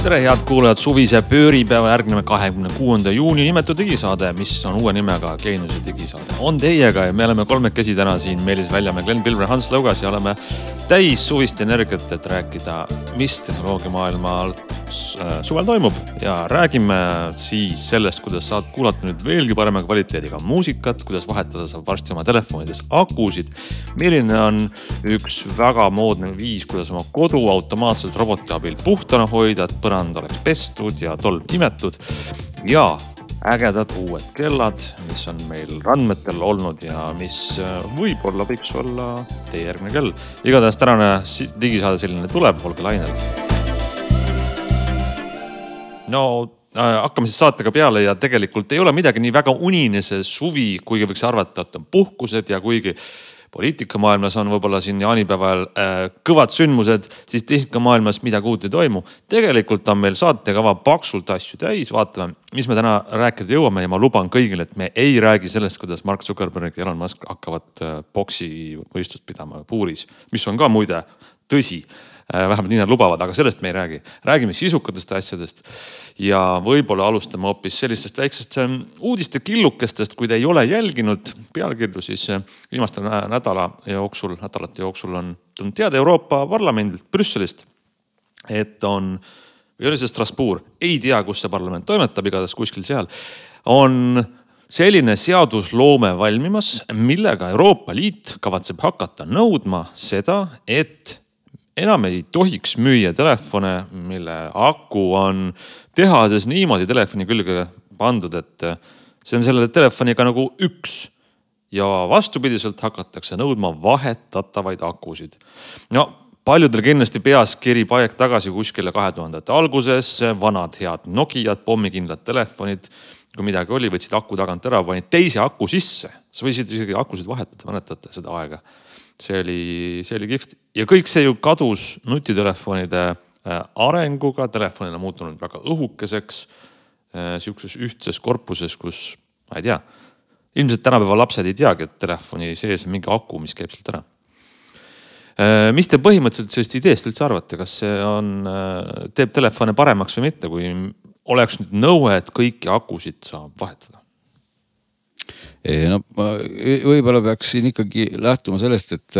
tere, head kuulajad, suvise pööripäeva järgneva kahekümne kuuenda juuni nimetu digisaade, mis on uue nimega Geeniuse digisaade, on teiega ja me oleme kolmekesi täna siin, Meelis Väljamäe, Glen Pilver, Hans Lõugas ja oleme täis suvist energiat, et rääkida, mis tehnoloogiamaailmal äh, suvel toimub ja räägime siis sellest, kuidas saad kuulata nüüd veelgi parema kvaliteediga muusikat, kuidas vahetada saab varsti oma telefonides akusid. milline on üks väga moodne viis, kuidas oma kodu automaatselt roboti abil puhtana hoida, et põrand oleks pestud ja tolm imetud ja ägedad uued kellad, mis on meil randmetel olnud ja mis äh, võib-olla võiks olla teie järgmine kell. igatahes tänane digisaade selline tuleb, olge lainel. no äh, hakkame siis saatega peale ja tegelikult ei ole midagi nii väga unine see suvi, kuigi võiks arvata, et on puhkused ja kuigi poliitikamaailmas on võib-olla siin jaanipäeval äh, kõvad sündmused, siis tehnikamaailmas midagi uut ei toimu. tegelikult on meil saatekava paksult asju täis, vaatame, mis me täna rääkida jõuame ja ma luban kõigile, et me ei räägi sellest, kuidas Mark Zuckerberg ja Elon Musk hakkavad äh, boksivõistlust pidama puuris, mis on ka muide tõsi. Vähemalt nii nad lubavad, aga sellest me ei räägi, räägime sisukatest asjadest ja võib-olla alustame hoopis sellistest väiksest ähm, uudiste killukestest, kui te ei ole jälginud pealkirju, siis äh, viimaste nädala jooksul, nädalate jooksul on tulnud teade Euroopa Parlamendilt Brüsselist, et on, või oli see Strasbourg, ei tea, kus see parlament toimetab, igatahes kuskil seal, on selline seadusloome valmimas, millega Euroopa Liit kavatseb hakata nõudma seda, et enam ei tohiks müüa telefone, mille aku on tehases niimoodi telefoni külge pandud, et see on selle telefoniga nagu üks. ja vastupidiselt hakatakse nõudma vahetatavaid akusid. no paljudel kindlasti peas kerib aeg tagasi kuskile kahe tuhandete algusesse, vanad head Nokiad, pommikindlad telefonid. kui midagi oli, võtsid aku tagant ära, panid teise aku sisse, sa võisid isegi akusid vahetada, mäletate seda aega see oli, see oli kihvt ja kõik see ju kadus nutitelefonide äh, arenguga, telefonid on muutunud väga õhukeseks. Äh, sihukeses ühtses korpuses, kus ma ei tea, ilmselt tänapäeva lapsed ei teagi, et telefoni sees on mingi aku, mis käib sealt ära. Äh, mis te põhimõtteliselt sellest ideest üldse arvate, kas see on, teeb telefone paremaks või mitte, kui oleks nüüd nõue, et kõiki akusid saab vahetada? No ma võib-olla peaks siin ikkagi lähtuma sellest, et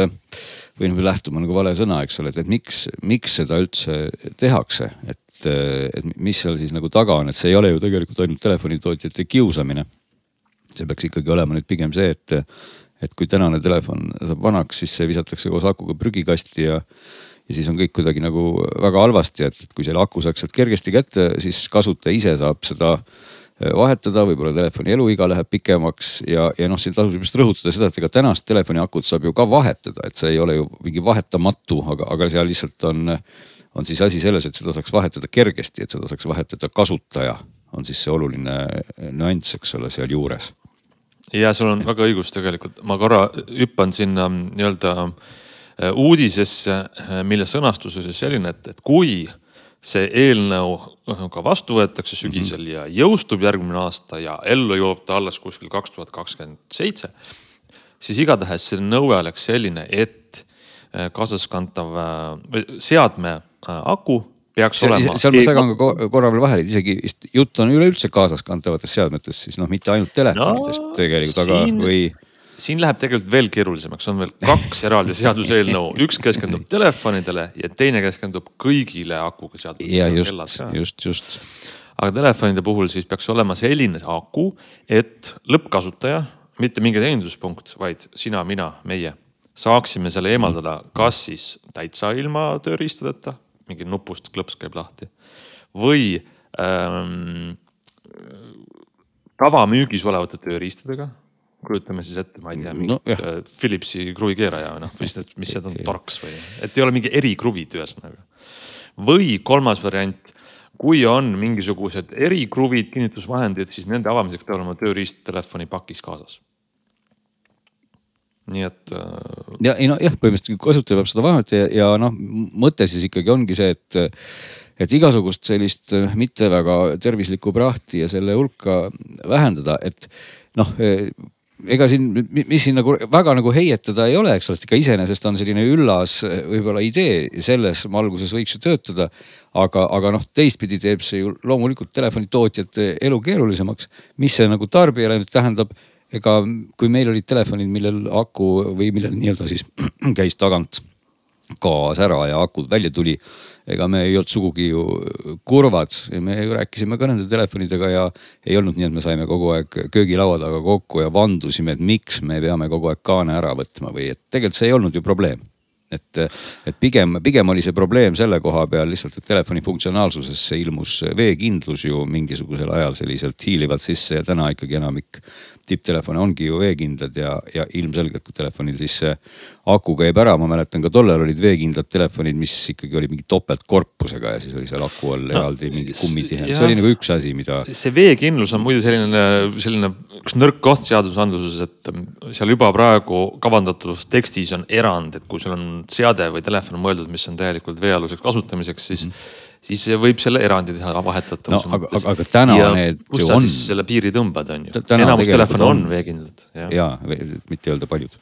või noh, lähtuma nagu vale sõna, eks ole, et, et miks, miks seda üldse tehakse, et, et mis seal siis nagu taga on, et see ei ole ju tegelikult ainult telefonitootjate kiusamine. see peaks ikkagi olema nüüd pigem see, et, et kui tänane telefon saab vanaks, siis see visatakse koos akuga prügikasti ja ja siis on kõik kuidagi nagu väga halvasti, et kui selle aku saaks sealt kergesti kätte, siis kasutaja ise saab seda Äh, vahetada, võib-olla telefoni eluiga läheb pikemaks ja, ja noh, siin tasub just rõhutada seda, et ega tänast telefoni akut saab ju ka vahetada, et see ei ole ju mingi vahetamatu, aga, aga seal lihtsalt on, on siis asi selles, et seda saaks vahetada kergesti, et seda saaks vahetada kasutaja, on siis see oluline nüanss, eks ole, sealjuures. ja sul on väga õigus tegelikult, ma korra hüppan sinna nii-öelda äh, uudisesse, äh, mille sõnastus oli selline, et, et kui see eelnõu ka vastu võetakse sügisel mm -hmm. ja jõustub järgmine aasta ja ellu jõuab ta alles kuskil kaks tuhat kakskümmend seitse. siis igatahes see nõue oleks selline, et äh, kaasaskantav äh, seadme äh, aku peaks see, olema. seal ma segan ka korra veel vahele, et isegi jutt on üleüldse kaasaskantavatest seadmetest, siis noh, mitte ainult telefonidest no, tegelikult, aga siin... või siin läheb tegelikult veel keerulisemaks, on veel kaks eraldi seaduseelnõu, üks keskendub telefonidele ja teine keskendub kõigile akuga seotud. ja just, just, just. aga telefonide puhul siis peaks olema selline aku, et lõppkasutaja, mitte mingi teeninduspunkt, vaid sina, mina, meie saaksime selle eemaldada, kas siis täitsa ilma tööriistadeta, mingi nupust klõps käib lahti või ähm, tavamüügis olevate tööriistadega kujutame siis ette, ma ei tea, mingit no, äh, Philipsi kruvikeeraja või noh, mis need, mis need on, torks või, et ei ole mingi erikruvid ühesõnaga. või kolmas variant, kui on mingisugused erikruvid, kinnitusvahendid, siis nende avamiseks peab olema tööriist telefoni pakis kaasas. nii et äh.... ja ei noh, jah, põhimõtteliselt kasutaja peab seda vahendada ja, ja noh, mõte siis ikkagi ongi see, et et igasugust sellist mitte väga tervislikku prahti ja selle hulka vähendada, et noh ega siin, mis siin nagu väga nagu heietada ei ole, eks ole, ikka iseenesest on selline üllas võib-olla idee, selles valguses võiks ju töötada. aga, aga noh, teistpidi teeb see ju loomulikult telefonitootjate elu keerulisemaks. mis see nagu tarbijale nüüd tähendab? ega kui meil olid telefonid, millel aku või millel nii-öelda siis käis tagant gaas ära ja akud välja tuli ega me ei olnud sugugi ju kurvad, me ju rääkisime ka nende telefonidega ja ei olnud nii, et me saime kogu aeg köögilaua taga kokku ja vandusime, et miks me peame kogu aeg kaane ära võtma või et tegelikult see ei olnud ju probleem. Et, et pigem, pigem oli see probleem selle koha peal lihtsalt, et telefoni funktsionaalsusesse ilmus veekindlus ju mingisugusel ajal selliselt hiilivalt sisse ja täna ikkagi enamik tipptelefone ongi ju veekindlad ja, ja ilmselgelt, kui telefonil siis see aku käib ära, ma mäletan ka tollal olid veekindlad telefonid, mis ikkagi oli mingi topeltkorpusega ja siis oli seal aku all no, eraldi mingi kummitihend, see oli nagu üks asi, mida. see veekindlus on muide selline, selline üks nõrk koht seadusandluses, et seal juba praegu kavandatud tekstis on erand, et kui sul on seade või telefon mõeldud, mis on täielikult veealuseks kasutamiseks, siis mm siis võib selle erandi teha vahetatavuse no, mõttes. aga, aga täna ja need ju on. selle piiri tõmbad, on ju. enamus telefone on, on veekindlad. ja, ja, mitte öelda paljud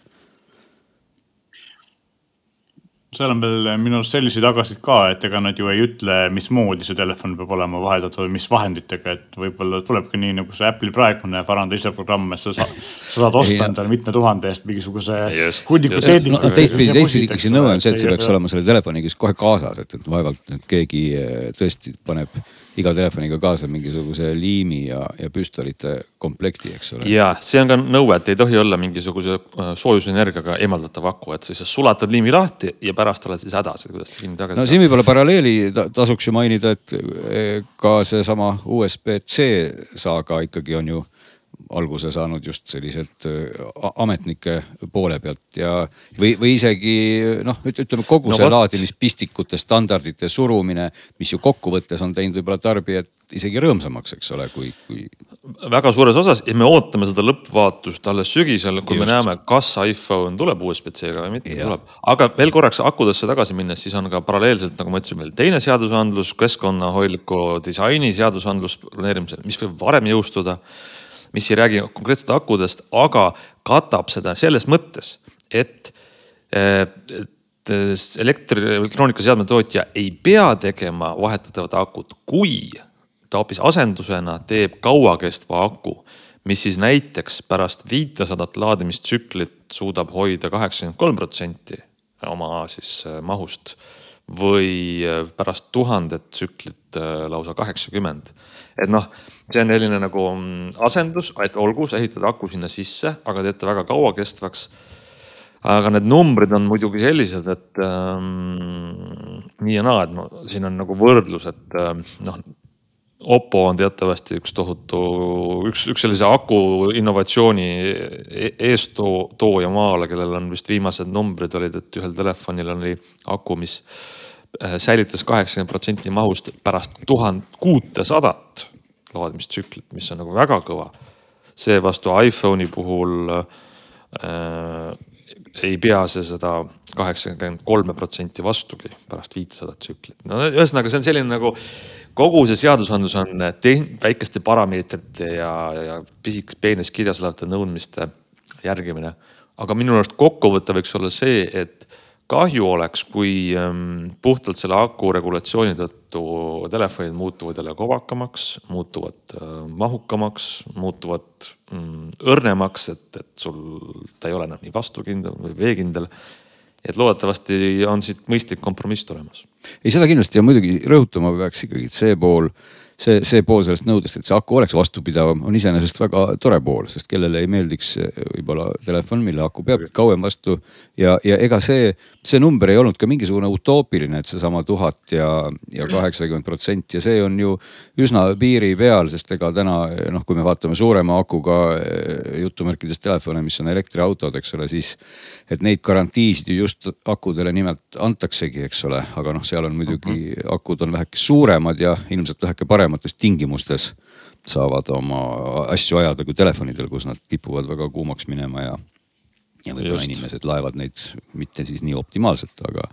seal on veel minu arust selliseid agasid ka, et ega nad ju ei ütle, mismoodi see telefon peab olema vahendatud või mis vahenditega, et võib-olla tulebki nii nagu see Apple'i praegune paranda ise programm, et sa saad, sa saad osta endale mitme tuhande eest mingisuguse hunniku seediku no,. teistpidi, teistpidi ikkagi see nõue on see, et see peaks olema selle telefoniga kohe kaasas, et, et vaevalt nüüd keegi eh, tõesti paneb iga telefoniga kaasa mingisuguse liimi ja, ja püstolite komplekti, eks ole. ja see on ka nõue, et ei tohi olla mingisuguse äh, soojusenergiaga eemaldatav aku, et sa lihtsalt sulatad liimi lahti ja pärast oled siis hädas, et kuidas liimi tagasi no, saab. siin võib-olla paralleeli tasuks ju mainida, et eh, ka seesama USB-C saaga ikkagi on ju alguse saanud just selliselt äh, ametnike poole pealt ja, või, või isegi noh, ütleme kogu see no, laadimispistikute standardite surumine, mis ju kokkuvõttes on teinud võib-olla tarbijat isegi rõõmsamaks, eks ole, kui, kui. väga suures osas ja me ootame seda lõppvaatust alles sügisel, kui Just. me näeme, kas iPhone tuleb USB-C-ga või mitte tuleb. aga veel korraks akudesse tagasi minnes, siis on ka paralleelselt, nagu ma ütlesin, veel teine seadusandlus, keskkonnahoidliku disaini seadusandlus planeerimisel, mis võib varem jõustuda mis ei räägi konkreetselt akudest, aga katab seda selles mõttes, et, et elektri, elektroonikaseadme tootja ei pea tegema vahetatavat akut, kui ta hoopis asendusena teeb kauakestva aku, mis siis näiteks pärast viitesadat laadimistsüklit suudab hoida kaheksakümmend kolm protsenti oma siis äh, mahust või äh, pärast tuhandet tsüklit äh, lausa kaheksakümmend. et noh see on selline nagu mm, asendus, et olgu, sa ehitad aku sinna sisse, aga teed ta väga kauakestvaks. aga need numbrid on muidugi sellised, et ähm, nii ja naa, et no, siin on nagu võrdlus, et ähm, noh. Oppo on teatavasti üks tohutu, üks, üks sellise aku innovatsiooni e-, eesttooja maale, kellel on vist viimased numbrid olid, et ühel telefonil oli aku, mis äh, säilitas kaheksakümmend protsenti mahust pärast tuhat kuutesadat laadimistsüklit, mis on nagu väga kõva. seevastu iPhone'i puhul äh, ei pea see seda kaheksakümmend kolme protsenti vastugi pärast viitesadat tsüklit. no ühesõnaga, see on selline nagu kogu see seadusandlus on väikeste parameetrite ja, ja pisik, peenes kirjas olevate nõudmiste järgimine. aga minu arust kokkuvõte võiks olla see, et kahju oleks, kui ähm, puhtalt selle aku regulatsiooni tõttu telefonid muutuvad jälle kovakamaks, muutuvad äh, mahukamaks, muutuvad mm, õrnemaks, et, et sul ta ei ole enam nii vastukindel või veekindel. et loodetavasti on siit mõistlik kompromiss tulemas. ei, seda kindlasti ja muidugi rõhutama peaks ikkagi, see pool see, see pool sellest nõudest, et see aku oleks vastupidavam, on iseenesest väga tore pool, sest kellele ei meeldiks võib-olla telefon, mille aku peab kauem vastu. ja, ja ega see, see number ei olnud ka mingisugune utoopiline, et seesama tuhat ja, ja kaheksakümmend protsenti ja see on ju üsna piiri peal, sest ega täna noh, kui me vaatame suurema akuga eh, jutumärkides telefone, mis on elektriautod, eks ole, siis et neid garantiisid ju just akudele nimelt antaksegi, eks ole, aga noh, seal on muidugi mhm. -huh. akud on väheke suuremad ja ilmselt väheke paremates tingimustes saavad oma asju ajada kui telefonidel, kus nad kipuvad väga kuumaks minema ja ja võib-olla inimesed laevad neid mitte siis nii optimaalselt, aga.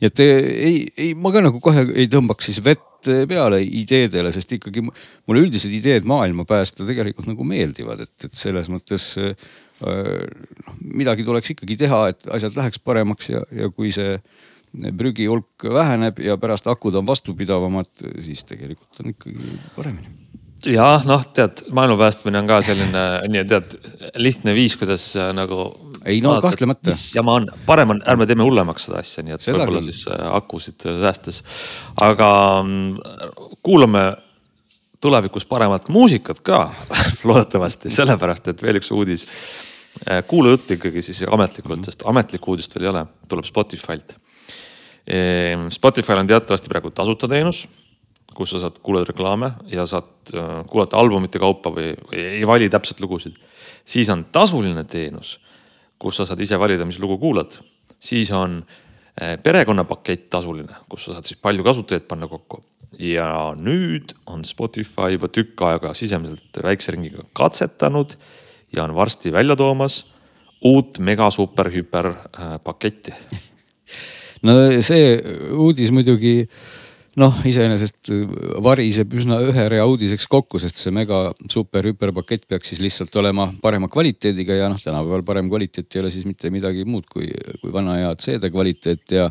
nii et ei, ei, ma ka nagu kohe ei tõmbaks siis vett peale ideedele, sest ikkagi mulle üldised ideed maailma päästa tegelikult nagu meeldivad, et, et selles mõttes noh, midagi tuleks ikkagi teha, et asjad läheks paremaks ja, ja kui see prügi hulk väheneb ja pärast akud on vastupidavamad, siis tegelikult on ikkagi paremini jah, noh, tead, maailma päästmine on ka selline, nii tead, lihtne viis, kuidas äh, nagu. Ei no vaatad, kahtlemata. mis jama on, parem on, ärme teeme hullemaks seda asja, nii et võib-olla siis äh, akusid säästes. aga mm, kuulame tulevikus paremat muusikat ka loodetavasti, sellepärast et veel üks uudis. Äh, kuulujutt ikkagi siis ametlikult mm, -hmm. sest ametlikku uudist veel ei ole, tuleb Spotify'lt. Ehm, Spotify'l on teatavasti praegu tasuta teenus kus sa saad kuulata reklaame ja saad äh, kuulata albumite kaupa või, või ei vali täpselt lugusid. siis on tasuline teenus, kus sa saad ise valida, mis lugu kuulad. siis on äh, perekonnapakett tasuline, kus sa saad siis palju kasutajaid panna kokku. ja nüüd on Spotify juba tükk aega sisemiselt väikse ringiga katsetanud ja on varsti välja toomas uut mega super hüper äh, paketti no see uudis muidugi noh, iseenesest äh, variseb üsna ühe rea uudiseks kokku, sest see mega super hüperpakett peaks siis lihtsalt olema parema kvaliteediga ja noh, tänapäeval parem kvaliteet ei ole siis mitte midagi muud kui, kui vana hea CD kvaliteet ja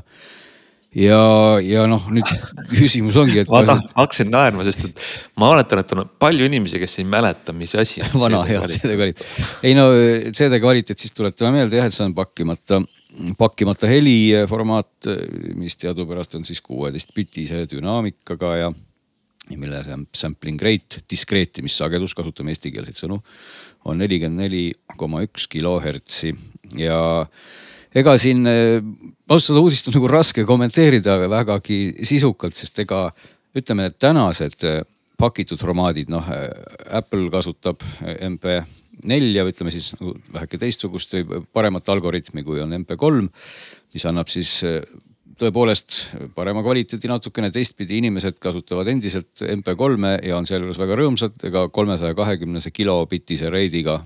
ja, ja noh, nüüd küsimus ongi, et. ma tahan, hakkasin naerma, sest et ma oletan, et on palju inimesi, kes ei mäleta, mis asi on. vana hea CD kvaliteet. ei no CD kvaliteet, siis tuletame meelde jah, et see on pakkimata pakkimata heliformaat, mis teadupärast on siis kuueteistbitise dünaamikaga ja, mille sampling rate, diskreetimissagedus, kasutame eestikeelseid sõnu, on nelikümmend neli koma üks kilohertsi ja ega siin ausalt seda uudist on nagu raske kommenteerida vägagi sisukalt, sest ega ütleme, et tänased pakitud formaadid, noh Apple kasutab MP nelja ütleme siis nagu väheke teistsugust või paremat algoritmi, kui on MP3, mis annab siis eh, tõepoolest parema kvaliteedi natukene, teistpidi inimesed kasutavad endiselt MP3-e ja on sealjuures väga rõõmsad, ega kolmesaja kahekümnese kilobitise reidiga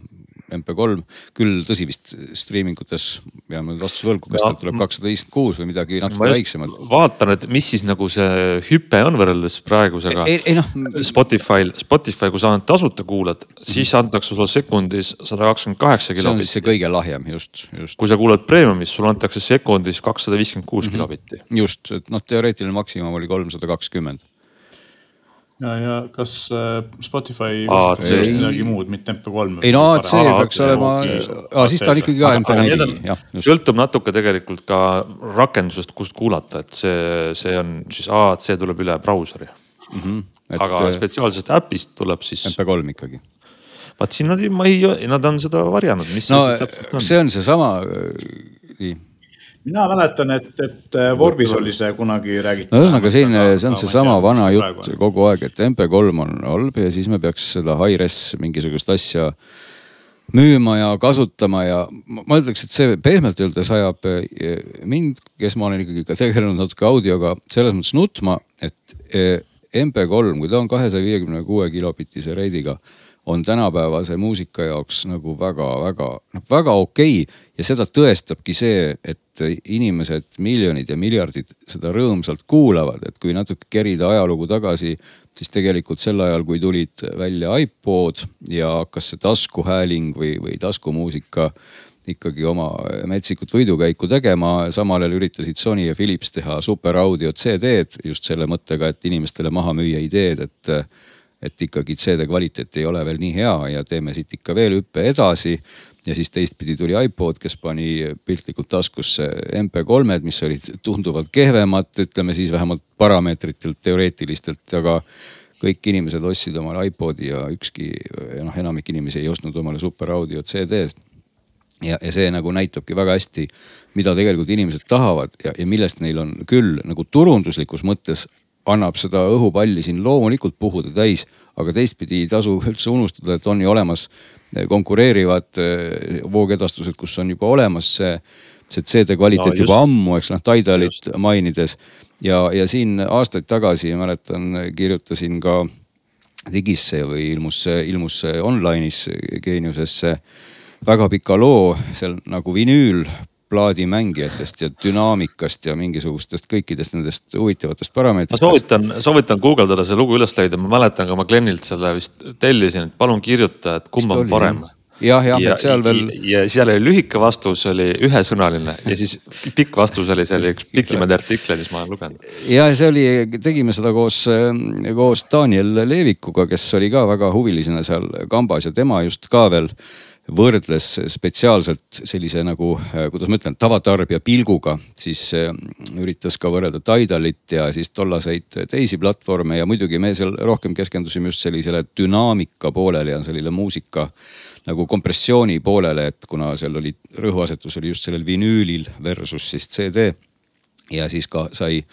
MP3, küll tõsi vist striimingutes peame nüüd vastuse võlgu, kas sealt tuleb kakssada viiskümmend kuus või midagi natuke väiksemat. vaatan, et mis siis nagu see hüpe on võrreldes praegusega. No. Spotify'l, Spotify, kui sa tasuta kuulad, siis -hmm. antakse sulle sekundis sada kakskümmend kaheksa kilobitti. see on siis see kõige lahjem, just, just. kui sa kuulad premium'is, sulle antakse sekundis kakssada viiskümmend kuus mhm. kilobitti. just, et noh, teoreetiline maksimum oli kolmsada kakskümmend ja, ja kas äh, Spotify kasutab midagi muud, mitte MP3? ei no AC peaks olema, siis ta on ikkagi ka MP4, jah. sõltub natuke tegelikult ka rakendusest, kust kuulata, et see, see on siis AAC tuleb üle brauseri mm. -hmm. Et, aga äh, spetsiaalsest äpist tuleb siis. MP3 ikkagi. vaat siin nad, ma ei, nad on seda varjanud, mis no, see siis täpselt on? see on seesama, äh, nii mina mäletan, et, et äh, Vorbis oli see kunagi räägitud. no ühesõnaga siin, see on seesama vana jutt kogu aeg, et MP3 on halb ja siis me peaks seda hi-res mingisugust asja müüma ja kasutama ja ma ütleks, et see pehmelt öeldes ajab äh, mind, kes ma olen ikkagi ka tegelenud natuke audioga, selles mõttes nutma, et äh, MP3, kui ta on kahesaja viiekümne kuue kilobitise reidiga on tänapäevase muusika jaoks nagu väga-väga, noh väga okei okay. ja seda tõestabki see, et inimesed, miljonid ja miljardid seda rõõmsalt kuulavad, et kui natuke kerida ajalugu tagasi, siis tegelikult sel ajal, kui tulid välja iPod ja hakkas see taskuhääling või, või taskumuusika ikkagi oma metsikut võidukäiku tegema. samal ajal üritasid Sony ja Philips teha super audio CD-d just selle mõttega, et inimestele maha müüa ideed, et et ikkagi CD kvaliteet ei ole veel nii hea ja teeme siit ikka veel hüppe edasi. ja siis teistpidi tuli iPod, kes pani piltlikult taskusse MP3-d, mis olid tunduvalt kehvemad, ütleme siis vähemalt parameetritelt, teoreetilistelt, aga kõik inimesed ostsid omale iPodi ja ükski, noh, enamik inimesi ei ostnud omale super audio CD-st. ja, ja see nagu näitabki väga hästi, mida tegelikult inimesed tahavad ja, ja millest neil on küll nagu turunduslikus mõttes annab seda õhupalli siin loomulikult puhuda täis, aga teistpidi ei tasu üldse unustada, et on ju olemas konkureerivad eh, voogedastused, kus on juba olemas see, see CD kvaliteet no, just, juba ammu, eks noh, Tidalit mainides. ja, ja siin aastaid tagasi mäletan, kirjutasin ka digisse või ilmus, ilmus online'is Geeniusesse väga pika loo seal nagu vinüül plaadimängijatest ja dünaamikast ja mingisugustest kõikidest nendest huvitavatest parameetritest. ma soovitan, soovitan guugeldada see lugu üles leida, ma mäletan ka ma Glenilt selle vist tellisin, et palun kirjuta, et kumb on parem jah, jah, et seal veel. ja seal oli lühike vastus oli ühesõnaline ja siis pikk vastus oli seal üks pikimaid artikleid, mis ma olen lugenud. ja see oli, tegime seda koos, koos Daniel Leevikuga, kes oli ka väga huvilisena seal kambas ja tema just ka veel võrdles spetsiaalselt sellise nagu, kuidas ma ütlen, tavatarbija pilguga, siis äh, üritas ka võrrelda Tidalit ja siis tollaseid teisi platvorme ja muidugi me seal rohkem keskendusime just sellisele dünaamika poolele ja sellele muusika nagu kompressiooni poolele, et kuna seal oli rõhuasetus oli just sellel vinüülil versus siis CD. ja siis ka sai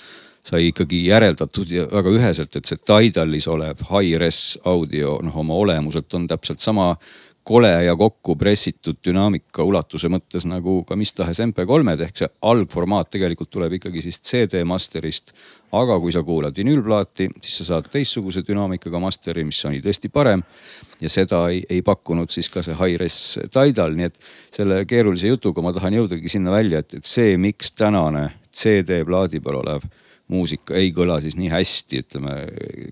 sai ikkagi järeldatud ja väga üheselt, et see Tidalis olev high-res audio noh, oma olemuselt on täpselt sama kole ja kokku pressitud dünaamika ulatuse mõttes nagu ka mis tahes MP3-d ehk see algformaat tegelikult tuleb ikkagi siis CD master'ist. aga kui sa kuulad vinüülplaati, siis sa saad teistsuguse dünaamikaga master'i, mis oli tõesti parem. ja seda ei, ei pakkunud siis ka see high-res Tidal, nii et selle keerulise jutuga ma tahan jõudagi sinna välja, et, et see, miks tänane CD plaadi peal olev muusika ei kõla siis nii hästi, ütleme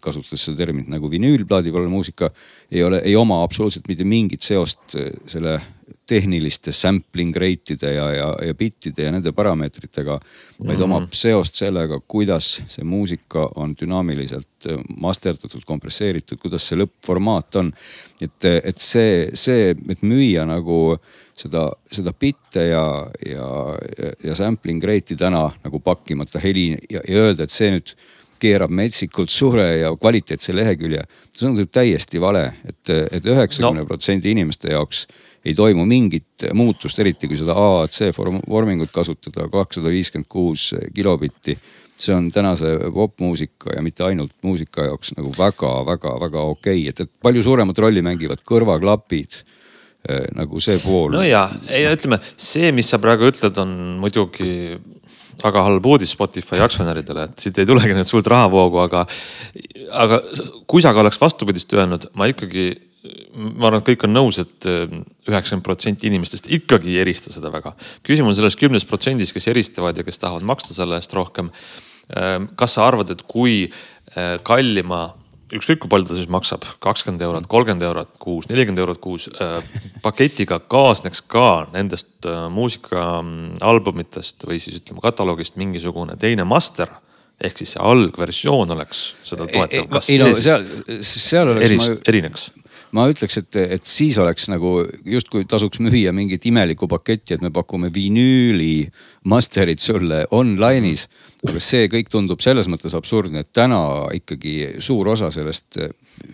kasutades seda terminit nagu vinüülplaadi peal muusika ei ole, ei oma absoluutselt mitte mingit seost eh, selle tehniliste sampling rate'ide ja, ja, ja bittide ja nende parameetritega. vaid mm -hmm. omab seost sellega, kuidas see muusika on dünaamiliselt eh, masterdatud, kompresseeritud, kuidas see lõppformaat on. et, et see, see, et müüa nagu seda, seda bitte ja, ja, ja sampling rate'i täna nagu pakkimata heli ja, ja öelda, et see nüüd keerab metsikult suure ja kvaliteetse lehekülje. see on täiesti vale et, et, et üheksakümne protsendi inimeste jaoks ei toimu mingit muutust, eriti kui seda AAC vormingut kasutada, kakssada viiskümmend kuus kilobitti. see on tänase popmuusika ja mitte ainult muusika jaoks nagu väga-väga-väga okei okay., et, et palju suuremat rolli mängivad kõrvaklapid nagu see pool. no ja, ja ütleme see, mis sa praegu ütled, on muidugi väga halb uudis Spotify aktsionäridele, et siit ei tulegi nüüd suurt rahavoogu, aga, aga kui sa ka oleks vastupidist öelnud, ma ikkagi, ma arvan, et kõik on nõus et, et äh, üheksakümmend protsenti inimestest ikkagi ei erista seda väga. küsimus on selles kümnes protsendis, kes eristavad ja kes tahavad maksta selle eest rohkem. Äh, kas sa arvad, et kui kallima ükskõik kui palju ta siis maksab, kakskümmend eurot, kolmkümmend eurot kuus, nelikümmend eurot kuus äh,. paketiga kaasneks ka nendest äh, muusikaalbumitest või siis ütleme kataloogist mingisugune teine master ehk siis see algversioon oleks seda toetav. ei no seal, seal oleks erist, ma, erineks ma ütleks, et, et siis oleks nagu justkui tasuks müüa mingit imelikku paketti, et me pakume vinüüli master'id sulle online'is. aga see kõik tundub selles mõttes absurdne, et täna ikkagi suur osa sellest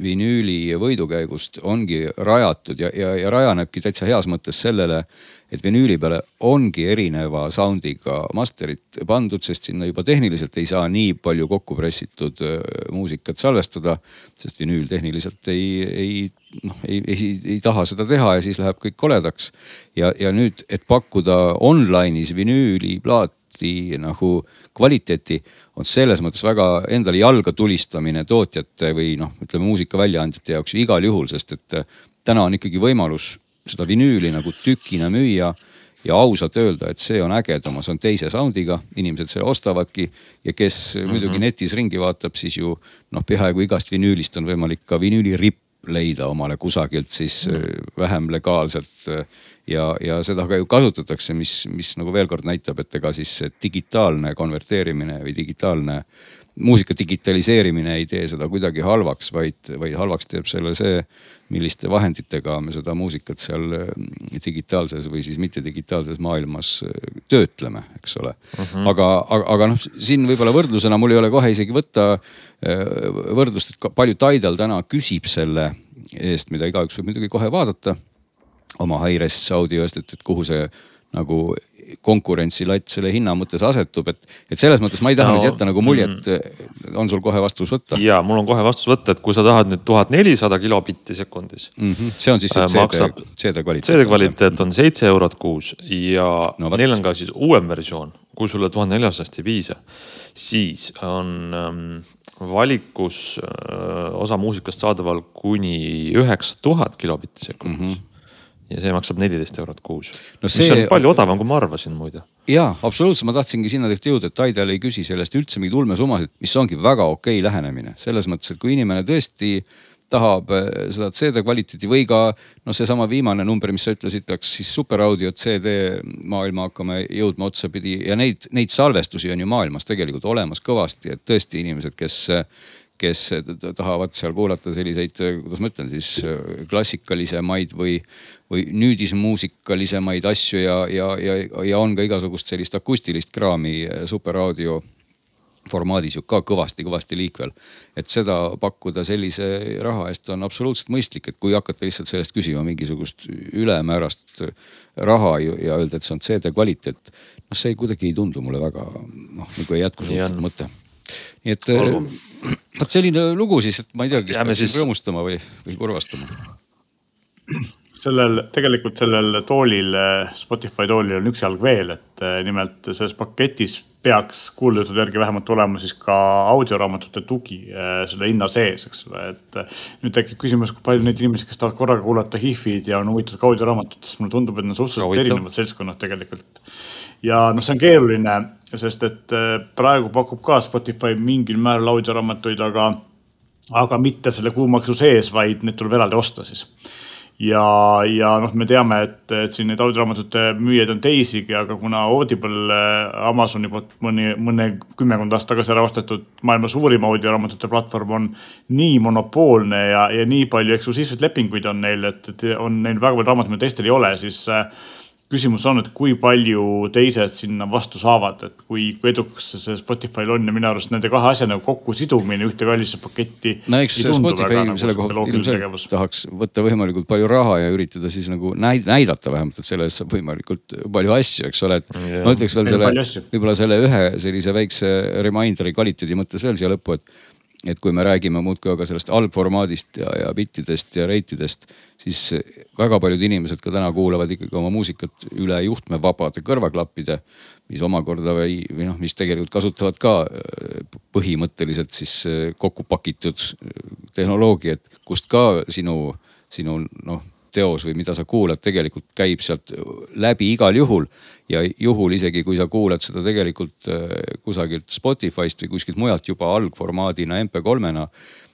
vinüüli võidukäigust ongi rajatud ja, ja, ja rajanebki täitsa heas mõttes sellele et vinüüli peale ongi erineva sound'iga master'id pandud, sest sinna juba tehniliselt ei saa nii palju kokku pressitud äh, muusikat salvestada. sest vinüül tehniliselt ei, ei noh, ei, ei, ei taha seda teha ja siis läheb kõik koledaks. ja, ja nüüd, et pakkuda online'is vinüüliplaati nagu kvaliteeti on selles mõttes väga endale jalga tulistamine tootjate või noh, ütleme muusika väljaandjate jaoks igal juhul, sest et täna on ikkagi võimalus seda vinüüli nagu tükina müüa ja ausalt öelda, et see on ägedam, see on teise sound'iga, inimesed selle ostavadki. ja kes mm -hmm. muidugi netis ringi vaatab, siis ju noh, peaaegu igast vinüülist on võimalik ka vinüüliripp leida omale kusagilt siis mm -hmm. vähem legaalselt. ja, ja seda ka ju kasutatakse, mis, mis nagu veel kord näitab, et ega siis digitaalne konverteerimine või digitaalne muusika digitaliseerimine ei tee seda kuidagi halvaks, vaid, vaid halvaks teeb selle see, milliste vahenditega me seda muusikat seal mm, digitaalses või siis mittedigitaalses maailmas äh, töötleme, eks ole uh. Mhm. -huh. aga, aga, aga noh, siin võib-olla võrdlusena mul ei ole kohe isegi võtta äh, võrdlust, et palju Tidal täna küsib selle eest, mida igaüks võib muidugi kohe vaadata oma high-res audio eest, et, et kuhu see nagu konkurentsilatt selle hinna mõttes asetub, et, et selles mõttes ma ei taha no, nüüd jätta nagu muljet mm., on sul kohe vastus võtta? ja mul on kohe vastus võtta, et kui sa tahad nüüd tuhat nelisada kilobitti sekundis mm. -hmm. see on siis see äh, CD, CD kvaliteet. CD kvaliteet on seitse eurot kuus ja no, neil on ka siis uuem versioon, kui sulle tuhat neljasajast ei piisa, siis on ähm, valikus äh, osa muusikast saadaval kuni üheksa tuhat kilobitti sekundis mm. -hmm ja see maksab neliteist eurot kuus no. See... mis on palju odavam, kui ma arvasin muide. ja absoluutselt, ma tahtsingi sinna tegelikult jõuda, et Tidal ei küsi sellest üldse mingeid ulmesummasid, mis ongi väga okei lähenemine selles mõttes, et kui inimene tõesti tahab seda CD kvaliteeti või ka noh, seesama viimane number, mis sa ütlesid, peaks siis superaudio CD maailma hakkama jõudma otsapidi ja neid, neid salvestusi on ju maailmas tegelikult olemas kõvasti, et tõesti inimesed, kes kes tahavad seal kuulata selliseid, kuidas ma ütlen siis klassikalisemaid või, või nüüdismuusikalisemaid asju ja, ja, ja, ja on ka igasugust sellist akustilist kraami superaudio formaadis ju ka kõvasti-kõvasti liikvel. et seda pakkuda sellise raha eest on absoluutselt mõistlik, et kui hakata lihtsalt sellest küsima mingisugust ülemäärast raha ja öelda, et see on CD kvaliteet. noh, see kuidagi ei tundu mulle väga noh, nagu jätkusuutlik mõte nii et vot selline lugu siis, et ma ei tea, kes peaks siis rõõmustama või, või kurvastama. Sellel, tegelikult sellel toolil, Spotify toolil on üks jalg veel, et eh, nimelt selles paketis peaks kuulujuttude järgi vähemalt olema siis ka audioraamatute tugi eh, selle hinna sees, eks ole, et. Eh, nüüd tekib küsimus, kui palju neid inimesi, kes tahavad korraga kuulata HIF-id ja on huvitatud ka audioraamatutest, mulle tundub, et need on suhteliselt erinevad seltskonnad tegelikult. ja noh, see on keeruline sest et praegu pakub ka Spotify mingil määral audioraamatuid, aga, aga mitte selle kuumaksu sees, vaid need tuleb eraldi osta siis. Ja, ja noh, me teame, et, et siin neid audioraamatute müüjaid on teisigi, aga kuna Audible äh, Amazoni poolt mõni, mõne kümmekond aastat tagasi ära ostetud maailma suurim audioraamatute platvorm on nii monopoolne ja, ja nii palju eksklusiivseid lepinguid on neil, et, et on neil väga palju raamatuid, mida teistel ei ole, siis äh, küsimus on, et kui palju teised sinna vastu saavad, et kui, kui edukas see Spotify'l on ja minu arust nende kahe asja nagu kokkusidumine ühte kallisse paketti. no eks Spotify nagu selle kohta ilmselt tahaks võtta võimalikult palju raha ja üritada siis nagu näidata vähemalt, et selle eest saab võimalikult palju asju, eks ole, et yeah. ma ütleks veel selle, võib-olla selle ühe sellise väikse reminder'i kvaliteedi mõttes veel siia lõppu, et et kui me räägime muudkui aga sellest algformaadist ja, ja bittidest ja reitidest, siis väga paljud inimesed ka täna kuulavad ikkagi oma muusikat üle juhtmevabade kõrvaklappide, mis omakorda või, või noh, mis tegelikult kasutavad ka äh, põhimõtteliselt siis äh, kokku pakitud äh, tehnoloogiat, kust ka sinu, sinu noh teos või mida sa kuulad, tegelikult käib sealt läbi igal juhul. ja juhul isegi, kui sa kuulad seda tegelikult äh, kusagilt Spotify'st või kuskilt mujalt juba algformaadina MP3-na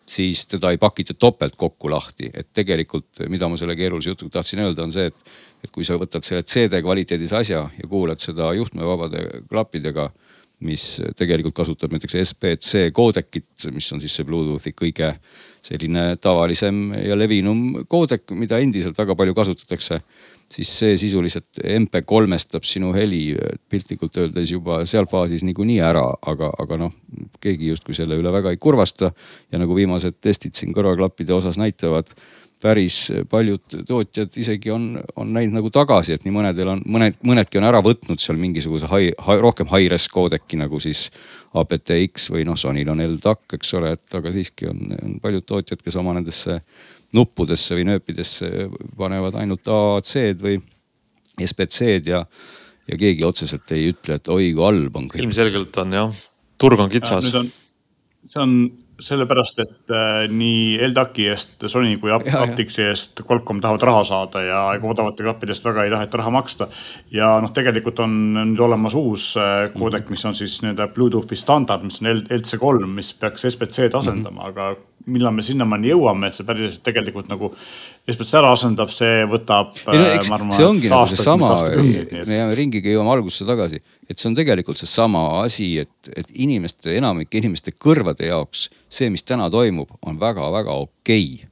siis teda ei pakita topelt kokku lahti, et tegelikult, mida ma selle keerulise jutuga tahtsin öelda, on see, et, et kui sa võtad selle CD kvaliteedis asja ja kuulad seda juhtmevabade klappidega, mis tegelikult kasutab näiteks SBC koodekit, mis on siis see Bluetoothi kõige selline tavalisem ja levinum koodek, mida endiselt väga palju kasutatakse. siis see sisuliselt MP3-stab sinu heli piltlikult öeldes juba seal faasis niikuinii ära, aga, aga noh, keegi justkui selle üle väga ei kurvasta. ja nagu viimased testid siin kõrvaklappide osas näitavad päris paljud tootjad isegi on, on näinud nagu tagasi, et nii mõnedel on, mõned, mõnedki on ära võtnud seal mingisuguse high, high, rohkem high-res koodeki nagu siis aptX või noh, Sonyl on LDAC, eks ole, et aga siiski on, on paljud tootjad, kes oma nendesse nuppudesse või nööpidesse panevad ainult AAC-d või SBC-d ja, ja keegi otseselt ei ütle, et oi kui halb on. ilmselgelt on jah, turg on kitsas. see on sellepärast, et äh, nii LDAC-i eest Sony kui Aptixi eest Qualcomm tahavad raha saada ja ega odavate klappide eest väga ei taheta raha maksta. ja noh, tegelikult on nüüd olemas uus äh, koodek, mis on siis nii-öelda Bluetoothi standard, mis on LC3, mis peaks SBC-d asendama mm, -hmm. aga millal me sinnamaani jõuame, et see päriselt tegelikult nagu SBC ära asendab, see võtab. ei no eks arvan, see ongi nagu seesama, me jääme ringiga, jõuame algusesse tagasi, et see on tegelikult seesama asi, et, et inimeste, enamike inimeste kõrvade jaoks see, mis täna toimub, on väga-väga okei okay.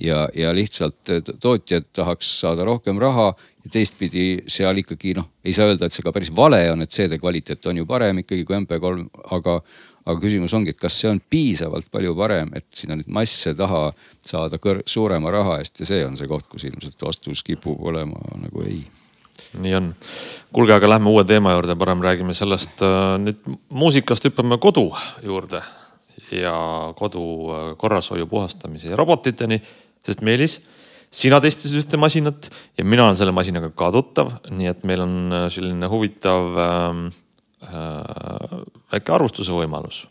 ja, ja lihtsalt tootjad tahaks saada rohkem raha ja teistpidi seal ikkagi noh, ei saa öelda, et see ka päris vale on, et CD kvaliteet on ju parem ikkagi kui MP3, aga, aga küsimus ongi, et kas see on piisavalt palju parem, et sinna nüüd masse taha saada kõr-, suurema raha eest ja see on see koht, kus ilmselt vastus kipub olema nagu ei nii on. kuulge, aga lähme uue teema juurde, parem räägime sellest äh, nüüd muusikast hüppame kodu juurde ja kodu äh, korrashoiu puhastamise ja robotiteni. sest Meelis, sina testisid ühte masinat ja mina olen selle masinaga ka tuttav, nii et meil on äh, selline huvitav ähm, äh, väike arvustuse võimalus?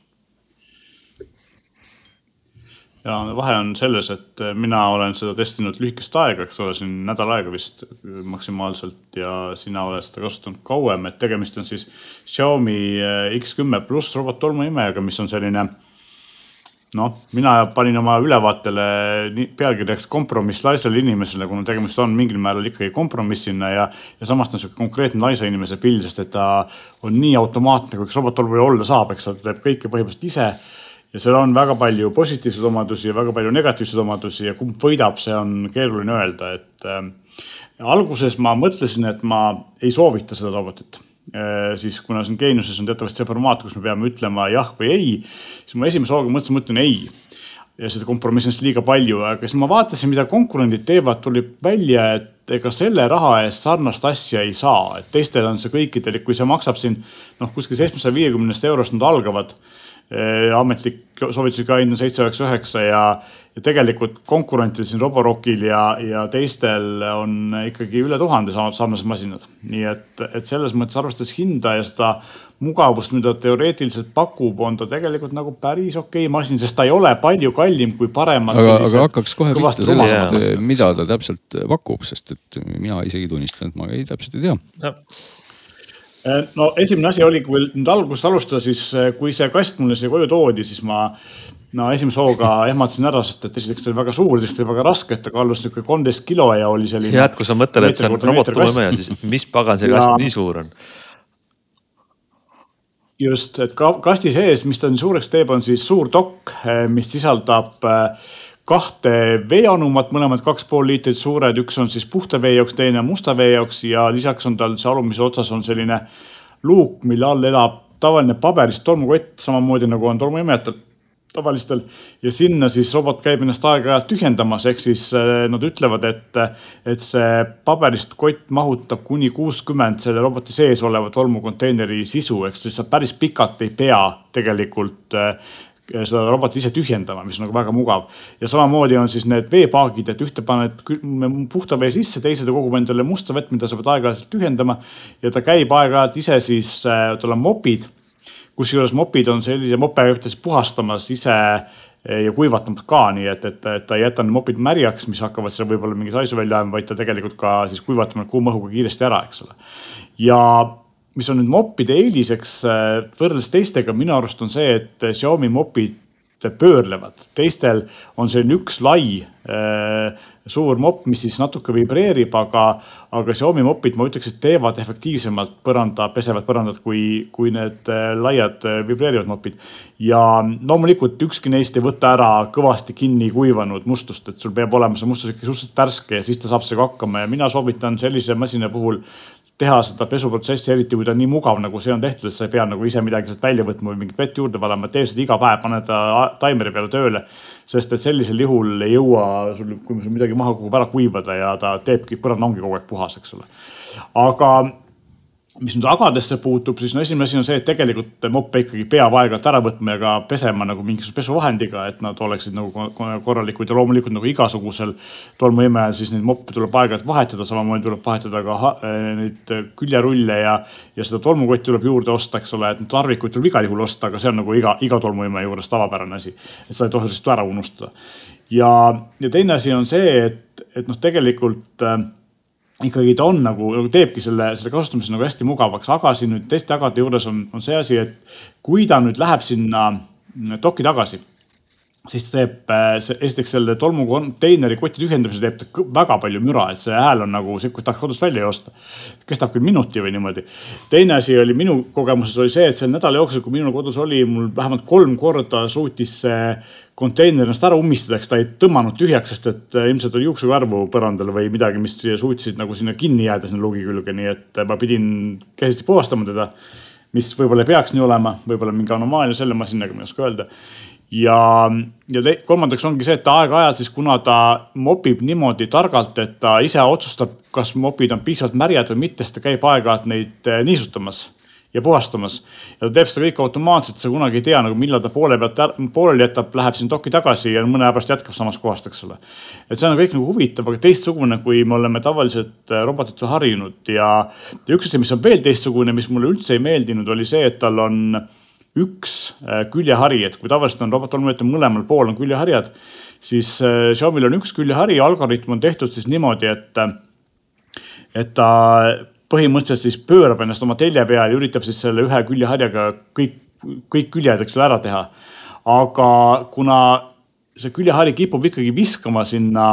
Ja vahe on selles, et äh, mina olen seda testinud lühikest aega, eks ole, siin nädal aega vist maksimaalselt ja sina oled seda kasutanud kauem, et tegemist on siis Xiaomi X10 pluss robot tolmuimejaga, mis on selline noh, mina panin oma ülevaatele pealkirjaks kompromiss laisale inimesele, kuna tegemist on mingil määral ikkagi kompromissina ja, ja samas ta on sihuke konkreetne laisa inimese pill, sest et ta on nii automaatne, kui üks robottolm olla saab, eks ta teeb kõike põhimõtteliselt ise ja seal on väga palju positiivseid omadusi ja väga palju negatiivseid omadusi ja kumb võidab, see on keeruline öelda, et äh, alguses ma mõtlesin, et ma ei soovita seda robotit. Siis kuna siin Geeniuses on teatavasti see formaat, kus me peame ütlema jah või ei, siis ma esimese hooga mõtlesin, ma ütlen ei. Ja seda kompromissi on liiga palju, aga siis ma vaatasin, mida konkurendid teevad, tuli välja, et ega selle raha eest sarnast asja ei saa, et teistel on see kõikidel, kui see maksab siin noh, kuskil seitsmesaja viiekümnest eurost nad algavad ametlik soovituslik hind on seitse, üheksa, üheksa ja, ja tegelikult konkurentidel siin Roborockil ja, ja teistel on ikkagi üle tuhande sarnased masinad. nii et, et selles mõttes arvestades hinda ja seda mugavust, mida teoreetiliselt pakub, on ta tegelikult nagu päris okei okay masin, sest ta ei ole palju kallim kui paremad. aga, aga hakkaks kohe pihta sellest, mida ta täpselt pakub, sest et mina isegi tunnistan, et ma ei täpselt ei tea Äh, no esimene asi oli, kui nüüd algusest alustada, siis äh, kui see kast mulle siia koju toodi, siis ma no esimese hooga ehmatasin ära, sest et esiteks ta oli väga suur, teiseks ta oli väga raske, et ta kallus niisugune kolmteist kilo ja oli selline. ja, et kui sa mõtled, et see on robottulemeja, siis mis pagan see kast ja... nii suur on? just, et ka kasti sees, mis ta nii suureks teeb, on siis suur dokk, äh, mis sisaldab äh, kahte veeanumat, mõlemad kaks pool liitrit suured, üks on siis puhta vee jaoks, teine musta vee jaoks ja lisaks on tal see alumises otsas on selline luuk, mille all elab tavaline paberist tolmukott, samamoodi nagu on tolmuimejatel tavalistel. Ja sinna siis robot käib ennast aeg-ajalt tühjendamas, ehk siis äh, nad ütlevad, et, et see paberist kott mahutab kuni kuuskümmend selle roboti sees oleva tolmukonteineri sisu, ehk siis sa päris pikalt ei pea tegelikult äh, seda robotit ise tühjendama, mis on nagu väga mugav. ja samamoodi on siis need veepaagid, et ühte paned puhta vee sisse, teise ta kogub endale musta vett, mida sa pead aeg-ajalt tühjendama. ja ta käib aeg-ajalt ise siis, äh, tal on mopid, kusjuures mopid on sellise, mope käib ta siis puhastamas ise äh, ja kuivatamas ka, nii et, et, et ta ei jäta need mopid märjaks, mis hakkavad seal võib-olla mingeid haisu välja ajama, vaid ta tegelikult ka siis kuivatab nad kuuma õhuga kiiresti ära, eks ole. ja mis on nüüd moppide eeliseks äh, võrreldes teistega minu arust on see, et Xiaomi mopid pöörlevad, teistel on selline üks lai äh, suur mopp, mis siis natuke vibreerib, aga, aga Xiaomi mopid, ma ütleks, et teevad efektiivsemalt põranda, pesevad põrandat, kui, kui need äh, laiad vibreerivad mopid. ja loomulikult ükski neist ei võta ära kõvasti kinni kuivanud mustust, et sul peab olema see mustus ikka suhteliselt värske ja siis ta saab sellega hakkama ja mina soovitan sellise masina puhul teha seda pesuprotsessi, eriti kui ta on nii mugav, nagu see on tehtud, et sa ei pea nagu ise midagi sealt välja võtma või mingit vett juurde panema, tee seda iga päev, pane ta taimeri peale tööle. sest et sellisel juhul ei jõua sul, kui sul midagi maha kukub, ära kuivada ja ta teebki, põrand ongi kogu aeg puhas, eks ole. aga mis nüüd agadesse puutub, siis no esimene asi on see, et tegelikult moppe ikkagi peab aeg-ajalt ära võtma ja ka pesema nagu mingisuguse pesuvahendiga, et nad oleksid nagu korralikud ja loomulikult nagu igasugusel tolmuimejal siis neid moppe tuleb aeg-ajalt vahetada, samamoodi tuleb vahetada ka eh, neid küljerulle ja, ja seda tolmukotti tuleb juurde osta, eks ole, et tarvikuid tuleb igal juhul osta, aga see on nagu iga, iga tolmuimeja juures tavapärane asi. et sa ei tohi sellest ära unustada. ja, ja teine asi on see, et, et noh, tegelikult äh, ikkagi ta on nagu, teebki selle, selle kasutamise nagu hästi mugavaks, aga siin nüüd teiste tagade juures on, on see asi, et kui ta nüüd läheb sinna dokki tagasi siis teeb äh, see esiteks selle tolmukonteineri koti tühjendamise teeb ta väga palju müra, et see hääl on nagu kui tahaks kodust välja joosta. kestab küll minuti või niimoodi. teine asi oli minu kogemuses oli see, et selle nädala jooksul, kui minul kodus oli, mul vähemalt kolm korda suutis see konteiner ennast ära ummistada, eks ta ei tõmmanud tühjaks, sest et äh, ilmselt oli juuksukarvu põrandal või midagi, mis suutsid nagu sinna kinni jääda sinna luugi külge, nii et ma pidin käsitsi puhastama teda mis võib-olla ei peaks nii olema, võib-olla mingi anomaalia selle ma ei oska öelda ja, ja te, kolmandaks ongi see, et aeg-ajalt siis, kuna ta mopib niimoodi targalt, et ta ise otsustab, kas mopid on piisavalt märjad või mitte, siis ta käib aeg-ajalt neid eh, niisutamas ja puhastamas. ja ta teeb seda kõike automaatselt, sa kunagi ei tea nagu millal ta poole pealt pooleli jätab, läheb sinna dokki tagasi ja mõne aja pärast jätkab samast kohast, eks ole. et see on kõik nagu huvitav, aga teistsugune, kui me oleme tavaliselt eh, robotitele harjunud ja, ja üks asi, mis on veel teistsugune, mis mulle üldse ei meeldinud, oli see, et tal on üks äh, küljehari, et kui tavaliselt on robottolmuimetajal mõlemal pool on küljeharjad, siis äh, Xiaomi'l on üks küljehari, algoritm on tehtud siis niimoodi, et, äh, et ta põhimõtteliselt siis pöörab ennast oma telje peal ja üritab siis selle ühe küljeharjaga kõik, kõik küljed, eks ole, ära teha. Aga kuna see küljehari kipub ikkagi viskama sinna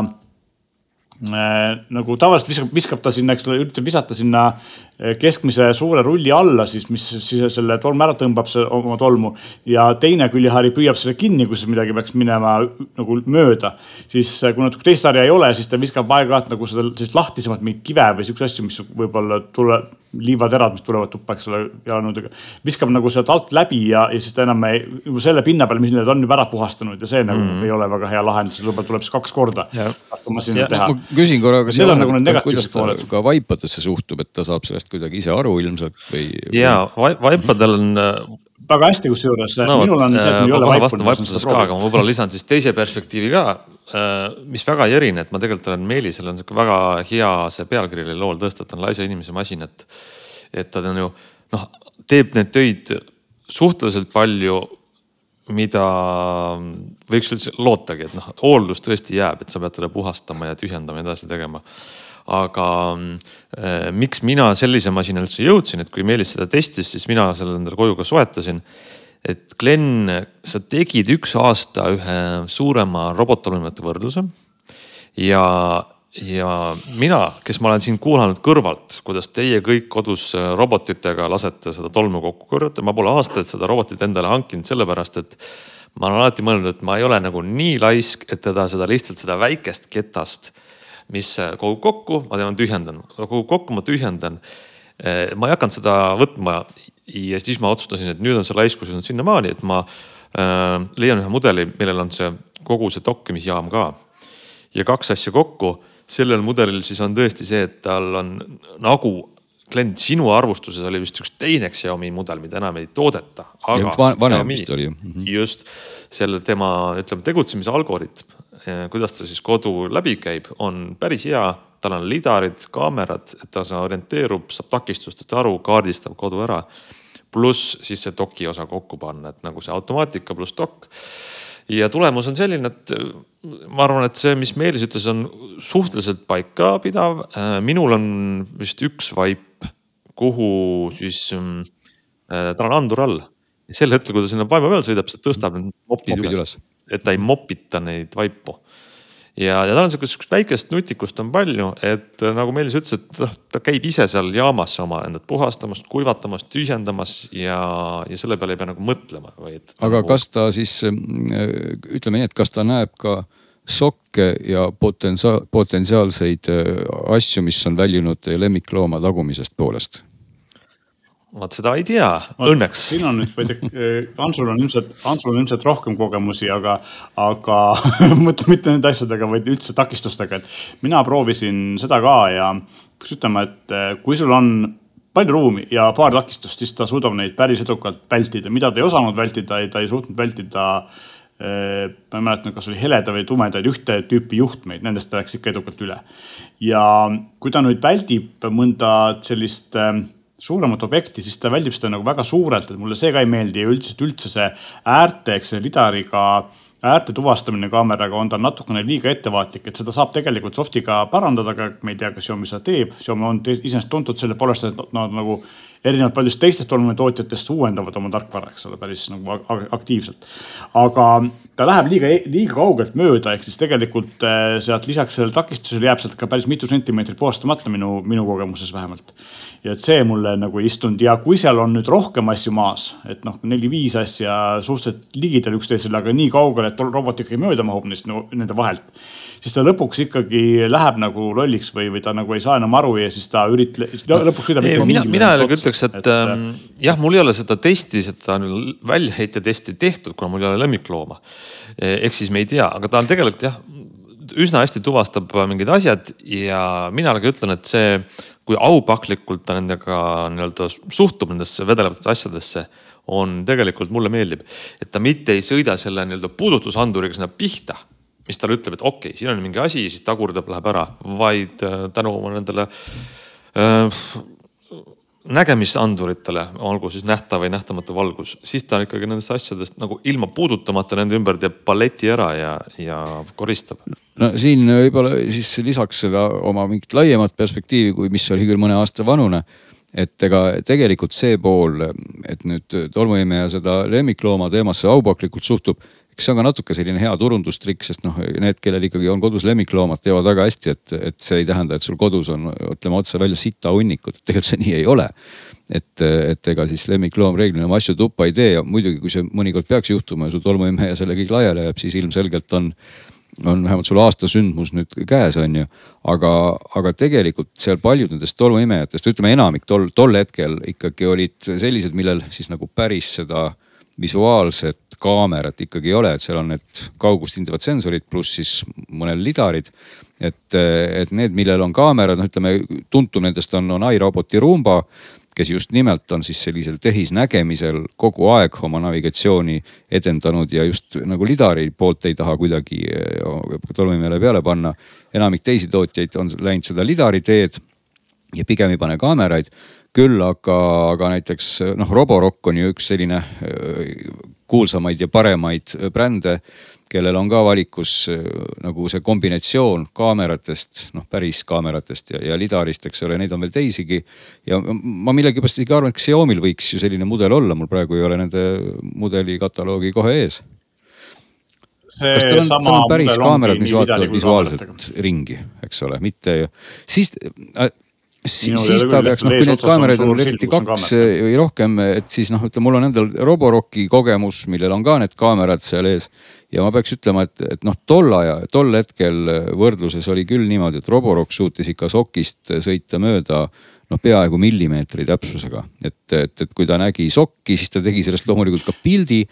nagu tavaliselt viskab, viskab ta sinna, eks ole, üritab visata sinna äh, keskmise suure rulli alla siis, mis siis selle tolmu ära tõmbab, see oma tolmu. ja teine küljehari püüab selle kinni, kui siis midagi peaks minema nagu mööda. siis äh, kui natuke teist harja ei ole, siis ta viskab aeg-ajalt nagu seda sellist lahtisemat mingit kive või siukseid asju, mis võib-olla tule, liivaterad, mis tulevad tuppa, eks ole, jalanõudega. viskab nagu sealt alt läbi ja, ja siis ta enam ei, juba selle pinna peal, mis need on juba ära puhastanud ja see nagu mm. ei ole väga hea lahendus, võib-olla tuleb siis kaks korda hakkama sinna teha. Küsin korra, kas need on nagu need negatiivsed pooled. ka vaipadesse suhtub, et ta saab sellest kuidagi ise aru ilmselt või, või...? ja vaipadel on väga hästi, kusjuures no, minul on see, et mul ei ole vaipu. vaipuses ka, aga ma võib-olla lisan siis teise perspektiivi ka, äh, mis väga ei erine, et ma tegelikult olen Meelisel on sihuke väga hea see pealkiri oli lool tõsta, et on laisa inimese masin, et. et ta on ju noh, teeb neid töid suhteliselt palju, mida võiks üldse lootagi, et noh, hooldus tõesti jääb, et sa pead teda puhastama ja tühjendama ja edasi tegema aga äh, miks mina sellise masina üldse jõudsin, et kui Meelis seda testis, siis mina selle endale koju ka soetasin. et Glen, sa tegid üks aasta ühe suurema robotolümate võrdluse ja, ja mina, kes ma olen siin kuulanud kõrvalt, kuidas teie kõik kodus robotitega lasete seda tolmu kokku korjata, ma pole aastaid seda robotit endale hankinud, sellepärast et ma olen alati mõelnud, et ma ei ole nagu nii laisk, et teda seda lihtsalt seda väikest ketast mis äh, kogub kokku, ma tean, tühjendan, kogub kokku, ma tühjendan. Äh, ma ei hakanud seda võtma ja siis ma otsustasin, et nüüd on see laiskus jõudnud sinnamaani, et ma äh, leian ühe mudeli, millel on see kogu see dokkimisjaam ka. ja kaks asja kokku, sellel mudelil siis on tõesti see, et tal on nagu Glen, sinu arvustuses oli vist üks teine Xiaomi mudel, mida enam ei toodeta. ju mm. -hmm. just, selle tema, ütleme tegutsemise algoritm kuidas ta siis kodu läbi käib, on päris hea. tal on lidarid, kaamerad, et ta orienteerub, saab takistustest aru, kaardistab kodu ära. pluss siis see doki osa kokku panna, et nagu see automaatika pluss dokk. Ja tulemus on selline, et ma arvan, et see, mis Meelis ütles, on suhteliselt paikapidav. minul on vist üks vaip, kuhu siis äh,, tal on andur all sel hetkel, kui ta sinna vaiba peal sõidab, ta tõstab need mopid, mopid üles, üles., et ta ei mopita neid vaipu. Ja, ja tal on sihukest väikest nutikust on palju, et äh, nagu Meelis ütles, et noh, ta käib ise seal jaamas oma endat puhastamas, kuivatamas, tühjendamas ja, ja selle peale ei pea nagu mõtlema, vaid. aga nagu... kas ta siis, äh, ütleme nii, et kas ta näeb ka sokke ja potentsiaal, potentsiaalseid äh, asju, mis on väljunud lemmiklooma tagumisest poolest vot seda ei tea, õnneks. siin on nüüd, ma ei tea, Antsul on ilmselt, Antsul on ilmselt rohkem kogemusi, aga, aga mitte, mitte nende asjadega, vaid üldse takistustega, et mina proovisin seda ka ja peaks ütlema, et eh, kui sul on palju ruumi ja paar takistust, siis ta suudab neid päris edukalt vältida, mida ta ei osanud vältida, ta ei suutnud vältida eh, ma ei mäleta, kas oli heleda või tumedaid ühte tüüpi juhtmeid, nendest ta läks ikka edukalt üle. ja kui ta nüüd väldib mõnda sellist äh, suuremat objekti, siis ta väldib seda nagu väga suurelt, et mulle see ka ei meeldi ja üldiselt üldse see äärte, eks see lidariga äärte tuvastamine kaameraga on ta natukene liiga ettevaatlik, et seda saab tegelikult soft'iga parandada, aga me ei tea, kas Xiaomi seda teeb. Xiaomi on iseenesest tuntud selle poolest, et nad nagu erinevalt paljudest teistest olmetootjatest uuendavad oma tarkvara, eks ole, päris nagu aktiivselt. aga ta läheb liiga, liiga kaugelt mööda, ehk siis tegelikult eh, sealt lisaks sellele takistusele jääb sealt ka päris mitu sentimeetrit puhastamata minu, minu kogemuses vähemalt. ja et see mulle nagu ei istunud ja kui seal on nüüd rohkem asju maas, et noh, neli-viis asja suhteliselt ligidal üksteisele, aga nii kaugel, et robot ikkagi mööda mahub neist no, nende vahelt siis ta lõpuks ikkagi läheb nagu lolliks või, või ta nagu ei saa enam aru ja siis ta üritab, lõpuks sõidab ikka. mina, mina jällegi ütleks, et, et ähm, jah, mul ei ole seda testi, seda väljaheite testi tehtud, kuna mul ei ole lemmiklooma. ehk siis me ei tea, aga ta on tegelikult jah, üsna hästi tuvastab mingid asjad ja mina nagu ütlen, et see, kui aupaklikult ta nendega nii-öelda suhtub nendesse vedelevatesse asjadesse on tegelikult mulle meeldib, et ta mitte ei sõida selle nii-öelda puudutusanduriga sinna pihta mis talle ütleb, et okei okay,, siin on mingi asi, siis tagurdab, läheb ära, vaid äh, tänu nendele äh, nägemisanduritele, olgu siis nähtav või nähtamatu valgus, siis ta ikkagi nendest asjadest nagu ilma puudutamata nende ümber teeb palleti ära ja, ja koristab. no siin võib-olla siis lisaks seda oma mingit laiemat perspektiivi, kui mis oli küll mõne aasta vanune et ega tegelikult see pool, et nüüd tolmuimeja seda lemmiklooma teemasse aupaklikult suhtub eks see on ka natuke selline hea turundustrikk, sest noh, need, kellel ikkagi on kodus lemmikloomad, teavad väga hästi, et, et see ei tähenda, et sul kodus on, ütleme otse välja sita hunnikud, tegelikult see nii ei ole. et, et ega siis lemmikloom reeglina oma asju tuppa ei tee ja muidugi, kui see mõnikord peaks juhtuma ja su tolmuimeja selle kõik laiali ajab, siis ilmselgelt on on vähemalt sul aastasündmus nüüd käes, on ju. aga, aga tegelikult seal paljud nendest tolmuimejatest, ütleme enamik tol, tol hetkel ikkagi olid sellised, millel siis nagu päris seda visuaalset kaamerat ikkagi ei ole, et seal on need kaugust hindavad sensorid pluss siis mõnel lidarid. et, et need, millel on kaamerad, noh ütleme tuntum nendest on, on iRoboti Roomba kes just nimelt on siis sellisel tehisnägemisel kogu aeg oma navigatsiooni edendanud ja just nagu lidari poolt ei taha kuidagi eh, tolmuimele peale panna. enamik teisi tootjaid on läinud seda lidari teed ja pigem ei pane kaameraid küll aga, aga näiteks noh, Roborock on ju üks selline äh, kuulsamaid ja paremaid äh, brände, kellel on ka valikus äh, nagu see kombinatsioon kaameratest, noh päris kaameratest ja, ja lidarist, eks ole, neid on veel teisigi. ja ma millegipärast isegi arvan, et Xiaomi'l võiks ju selline mudel olla, mul praegu ei ole nende mudeli kataloogi kohe ees. kas tal on, tal on päris kaamerad, mis vaatavad visuaalselt ringi, eks ole, mitte siis siis, siis ta peaks, noh kui neid kaameraid on eriti kaks või rohkem, et siis noh, ütleme, mul on endal Roborocki kogemus, millel on ka need kaamerad seal ees. ja ma peaks ütlema, et, et noh, tol ajal, tol hetkel võrdluses oli küll niimoodi, et Roborock suutis ikka sokist sõita mööda noh, peaaegu millimeetri täpsusega. et, et, et kui ta nägi sokki, siis ta tegi sellest loomulikult ka pildi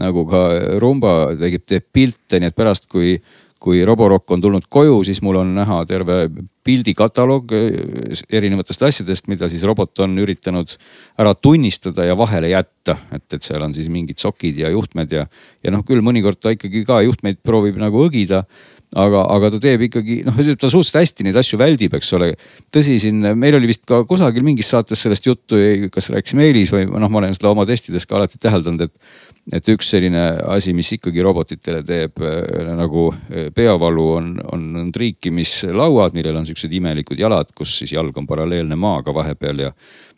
nagu ka Rumba tegi, teeb pilte, nii et pärast, kui kui Roborock on tulnud koju, siis mul on näha terve pildikataloog eh, erinevatest asjadest, mida siis robot on üritanud ära tunnistada ja vahele jätta. et, et seal on siis mingid sokid ja juhtmed ja, ja noh, küll mõnikord ta ikkagi ka juhtmeid proovib nagu õgida aga, aga ta teeb ikkagi noh, ta suhteliselt hästi neid asju väldib, eks ole. tõsi, siin meil oli vist ka kusagil mingis saates sellest juttu, kas rääkisime Eelis või noh, ma olen seda oma testides ka alati täheldanud, et et üks selline asi, mis ikkagi robotitele teeb äh, nagu äh, peavalu, on, on, on triikimislauad, millel on siuksed imelikud jalad, kus siis jalg on paralleelne maaga vahepeal ja.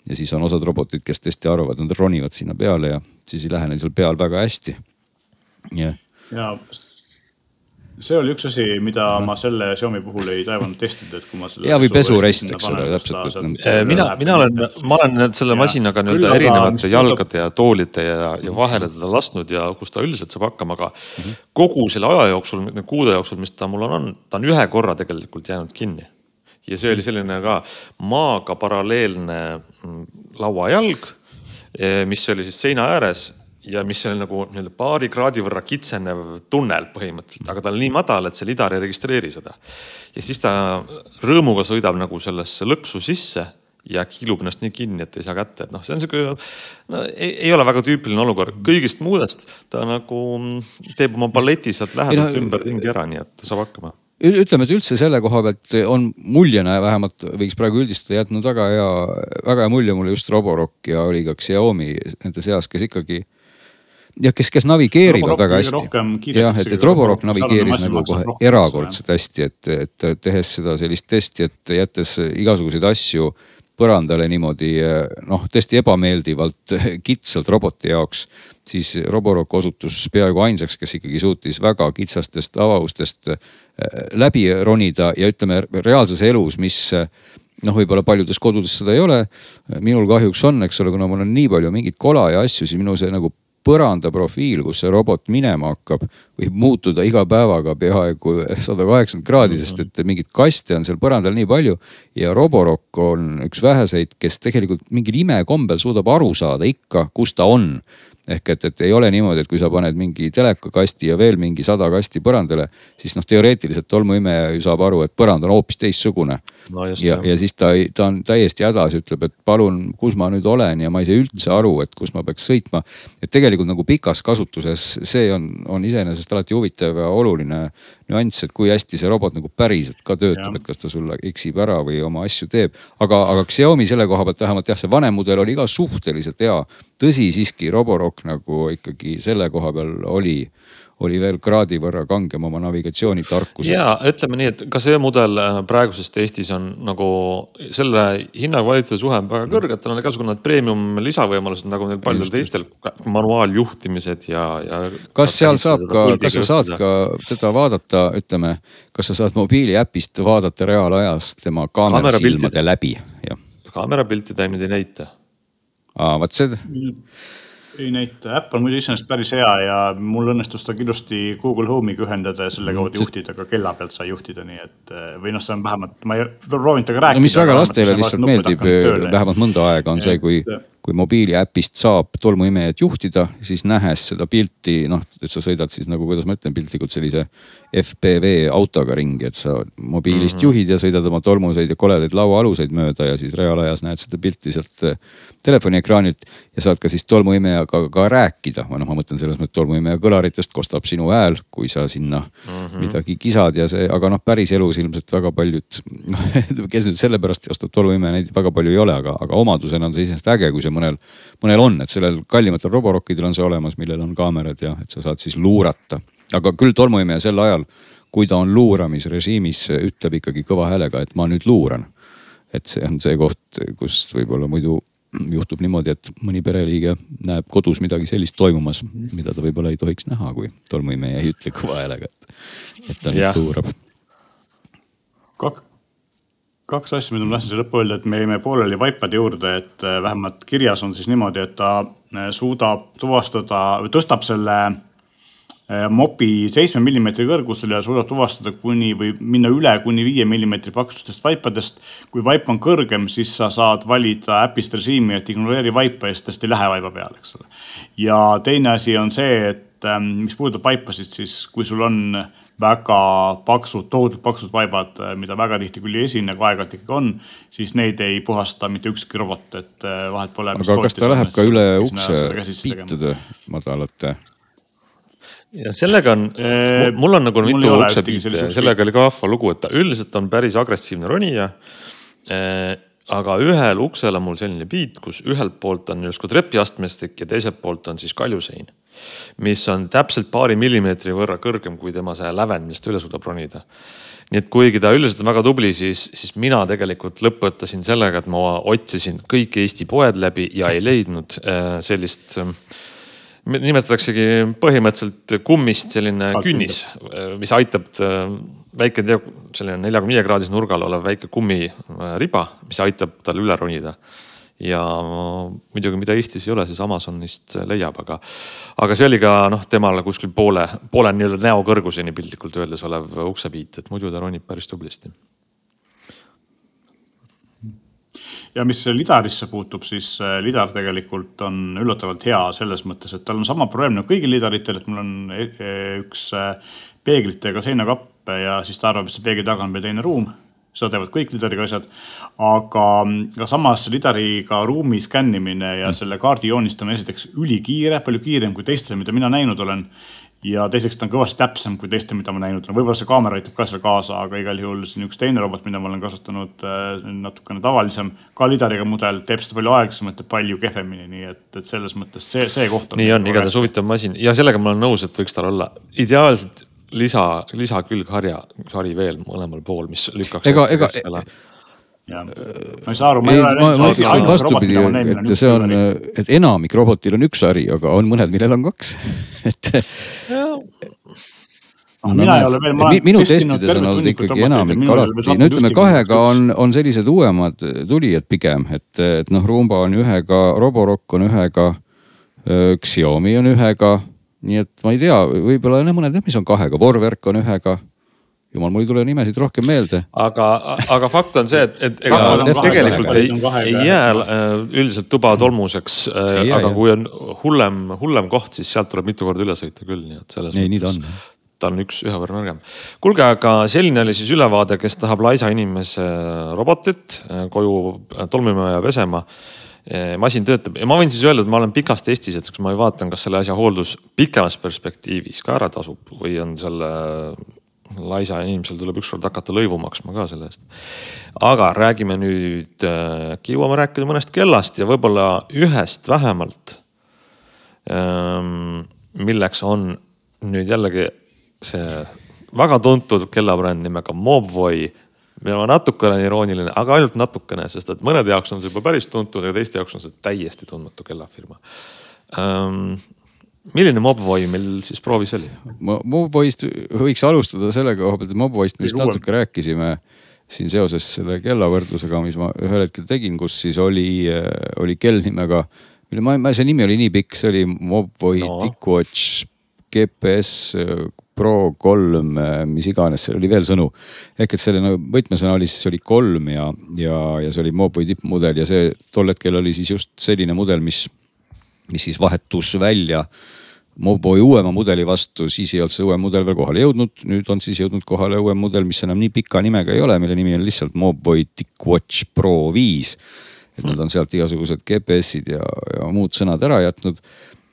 ja siis on osad robotid, kes tõesti arvavad, nad ronivad sinna peale ja siis ei lähe neil seal peal väga hästi. jah. ja see oli üks asi, mida ma selle Xiaomi puhul ei taevanud testida, et kui ma selle. ja või pesurest, eks ole, täpselt. Äh, mina, mina olen, ma olen selle masinaga nii-öelda erinevate jalgade ja toolide ja, ja vahele teda lasknud ja kus ta üldiselt saab hakkama, aga mm -hmm. kogu selle aja jooksul, kuude jooksul, mis ta mul on, ta on ühe korra tegelikult jäänud kinni. ja see oli selline ka maaga paralleelne mm, lauajalg, eh, mis oli siis seina ääres ja mis oli nagu nii-öelda paari kraadi võrra kitsenev tunnel põhimõtteliselt, aga ta on nii madal, et see lidar ei registreeri seda. ja siis ta rõõmuga sõidab nagu sellesse lõksu sisse ja kiilub ennast nii kinni, et ei saa kätte, et noh, see on sihuke, no ei, ei ole väga tüüpiline olukord, kõigist muudest ta nagu teeb oma balleti sealt lähedalt no, ümberringi ära, nii et ta saab hakkama. Ütleme, et üldse selle koha pealt on muljena vähemalt võiks praegu üldistada, jätnud väga hea, väga hea mulje mulle just Roborock ja oli ka Xiaomi nende seas, kes ikkagi ja kes, kes navigeerivad väga hästi. jah, et, et Roborock navigeeris nagu kohe erakordselt hästi, et, et tehes seda sellist testi, et jättes igasuguseid asju põrandale niimoodi noh, tõesti ebameeldivalt kitsalt roboti jaoks, siis Roborock osutus peaaegu ainsaks, kes ikkagi suutis väga kitsastest avavustest äh, läbi ronida ja ütleme reaalses elus, mis noh, võib-olla paljudes kodudes seda ei ole. minul kahjuks on, eks ole, kuna mul on nii palju mingeid kola ja asju, siis minu see nagu põranda profiil, kus see robot minema hakkab, võib muutuda iga päevaga peaaegu sada kaheksakümmend kraadi, sest et mingeid kaste on seal põrandal nii palju. ja Roborock on üks väheseid, kes tegelikult mingil imekombel suudab aru saada ikka, kus ta on ehk et, et ei ole niimoodi, et kui sa paned mingi telekakasti ja veel mingi sada kasti põrandale, siis noh, teoreetiliselt tolmuimeja ju saab aru, et põrand on hoopis teistsugune no. ja, ja siis ta, ta on täiesti hädas, ütleb, et palun, kus ma nüüd olen ja ma ei saa üldse aru, et kus ma peaks sõitma. et tegelikult nagu pikas kasutuses see on, on iseenesest alati huvitav ja oluline nüanss, et kui hästi see robot nagu päriselt ka töötab, et kas ta sulle eksib ära või oma asju teeb. aga, aga Xiaomi selle koha pealt vähemalt jah, see vanem mudel oli ka suhteliselt hea. tõsi, siiski Roborock nagu ikkagi selle koha peal oli, oli veel kraadi võrra kangem oma navigatsioonitarkusest. ja ütleme nii, et ka see mudel äh, praegusest Eestis on nagu selle hinna-kvaliteedi suhe on väga kõrge, et tal on igasugused need premium lisavõimalused nagu neil paljudel teistel manuaaljuhtimised ja, ja. kas seal saab ka, kas sa saad ka teda vaadata, ütleme, kas sa saad mobiiliäpist vaadata reaalajas tema kaamera silmade läbi, jah? kaamerapilti ta nüüd ei näita. aa, vot see ei näita, äpp on muidu iseenesest päris hea ja mul õnnestus ta ilusti Google Home'iga ühendada ja selle kaudu mm, juhtida, ka kella pealt sai juhtida, nii et või noh, see on vähemalt, ma ei proovinud temaga rääkida. no mis väga lastele lihtsalt meeldib, vähemalt mõnda aega on see, kui kui mobiiliäpist saab tolmuimejat juhtida, siis nähes seda pilti, noh, et sa sõidad siis nagu, kuidas ma ütlen piltlikult sellise FPV autoga ringi, et sa mobiilist mm -hmm. juhid ja sõidad oma tolmuseid ja koledaid lauaaluseid mööda ja siis reaalajas näed seda pilti sealt äh, telefoni ekraanilt. ja saad ka siis tolmuimejaga ka rääkida, või noh, ma mõtlen selles mõttes tolmuimeja kõlaritest kostab sinu hääl, kui sa sinna mm -hmm. midagi kisad ja see, aga noh, päriselus ilmselt väga paljud, noh kes nüüd sellepärast ostab tolmuimeja, neid väga palju ei ole, aga, aga omadusena on see iseenesest äge, kui see mõnel, mõnel on, et sellel kallimatel roborokkidel on see olemas, millel on kaamerad ja et sa saad siis luurata. aga küll tolmuimeja sel ajal, kui ta on luuramisrežiimis, ütleb ikkagi kõva häälega, et ma nüüd luuran. et see on see koht, kus võib-olla muidu juhtub niimoodi, et mõni pereliige näeb kodus midagi sellist toimumas, mida ta võib-olla ei tohiks näha, kui tolmuimeja ei ütle kõva häälega, et, et ta nüüd luurab kaks asja, mida ma tahtsin siia lõppu öelda, et me jäime pooleli vaipade juurde, et äh, vähemalt kirjas on siis niimoodi, et ta äh, suudab tuvastada tõstab selle äh, mopi seitsme millimeetri kõrgusele ja suudab tuvastada kuni või minna üle kuni viie millimeetri paksustest vaipadest. kui vaip on kõrgem, siis sa saad valida äpist režiimi, et ignoreeri vaipa ja siis tast ei lähe vaiba peale, eks ole. ja teine asi on see, et mis puudutab vaipasid, siis kui sul on väga paksud, tohutult paksud vaibad, äh, mida väga tihti küll ei esine, aga aeg-ajalt ikkagi on, siis neid ei puhasta mitte ükski robot, et äh, vahet pole. aga kas ta läheb ka üle ukse piitude madalate? ja sellega on, mul on nagu mul mitu uksepiite, sellega oli ka vahva lugu, et ta üldiselt on päris agressiivne ronija aga ühel uksel on mul selline piit, kus ühelt poolt on justkui trepiastmestik ja teiselt poolt on siis kaljusein. mis on täpselt paari millimeetri võrra kõrgem kui tema see lävend, millest ta üle suudab ronida. nii et kuigi ta üldiselt on väga tubli, siis, siis mina tegelikult lõpetasin sellega, et ma otsisin kõik Eesti poed läbi ja ei leidnud äh, sellist äh, nimetataksegi põhimõtteliselt kummist selline künnis, äh, mis aitab väike, selline neljakümne viie kraadise nurgal olev väike kummiriba, mis aitab tal üle ronida. ja muidugi, mida Eestis ei ole, siis Amazonist leiab, aga, aga see oli ka noh, temale kuskil poole, poole nii-öelda näo kõrguseni piltlikult öeldes olev uksepiit, et muidu ta ronib päris tublisti ja mis lidarisse puutub, siis äh, lidar tegelikult on üllatavalt hea selles mõttes, et tal on sama probleem nagu kõigil lidaritel, et mul on e, e, üks äh, peeglitega seinakapp ja siis ta arvab, et see peegli taga on veel teine ruum. seda teevad kõik lidariga asjad. aga, aga samas lidariga ruumi skännimine ja mm. selle kaardi joonistamine esiteks ülikiire, palju kiirem kui teistel, mida mina näinud olen ja teiseks ta on kõvasti täpsem kui teiste, mida ma näinud olen, võib-olla see kaamera aitab ka seal kaasa, aga igal juhul siin üks teine robot, mida ma olen kasutanud, äh, natukene tavalisem, ka lidariga mudel, teeb seda palju aeglasemalt ja palju kehvemini, nii et, et selles mõttes see, see koht on. nii on, igatahes huvitav masin ja sellega ma olen nõus, et võiks tal olla ideaalselt lisa, lisakülgharja, sari veel mõlemal pool, mis lükkaks. ega, ega. Ja. ma ei saa aru, ma ei ole. ma, ma ütleks vastupidi, et see on, et enamik robotil on üks hari, aga on mõned, millel on kaks et. No, mina ei ole veel, ma olen. minu testides on olnud ikkagi enamik alati, no ütleme kahega on, on sellised uuemad tulijad pigem, et, et noh, Roomba on ühega, Roborock on ühega, Xiaomi on ühega nii et ma ei tea, võib-olla on mõned, mis on kahega, Vorwerk on ühega jumal, mul ei tule nimesid rohkem meelde. aga, aga fakt on see, et, et ega ja, tegelikult ei, ei jää äh, üldiselt tuba tolmuseks. Äh, aga kui on hullem, hullem koht, siis sealt tuleb mitu korda üle sõita küll, nii et selles ei, mõttes. ta on üks, ühe võrra nõrgem. kuulge, aga selline oli siis ülevaade, kes tahab laisa inimese robotit äh, koju tolmima ja pesema masin töötab ja ma võin siis öelda, et ma olen pikas testis, et ma vaatan, kas selle asja hooldus pikemas perspektiivis ka ära tasub või on selle laisa inimesel tuleb ükskord hakata lõivu maksma ka selle eest. aga räägime nüüd, äkki jõuame rääkida mõnest kellast ja võib-olla ühest vähemalt. Ehm, milleks on nüüd jällegi see väga tuntud kellabränd nimega Mobvoi. Meil on natukene irooniline, aga ainult natukene, sest et mõnede jaoks on see juba päris tuntud ja teiste jaoks on see täiesti tundmatu kellafirma um, milline Mobvoi meil siis proovis oli? Mobvoist võiks alustada selle koha pealt, et Mobvoist me just natuke rääkisime siin seoses selle kellavõrdlusega, mis ma ühel hetkel tegin, kus siis oli, oli kell nimega, mille ma, ma, see nimi oli nii pikk, see oli Mobvoi no. TicWatch GPS Pro kolm, mis iganes, seal oli veel sõnu. ehk et selle nagu võtmesõna oli siis oli kolm ja, ja, ja see oli Moboi tippmudel ja see tol hetkel oli siis just selline mudel, mis, mis siis vahetus välja Moboi uuema mudeli vastu, siis ei olnud see uuem mudel veel kohale jõudnud, nüüd on siis jõudnud kohale uuem mudel, mis enam nii pika nimega ei ole, mille nimi on lihtsalt Moboi TicWatch Pro viis. et nad on sealt igasugused GPS-id ja, ja muud sõnad ära jätnud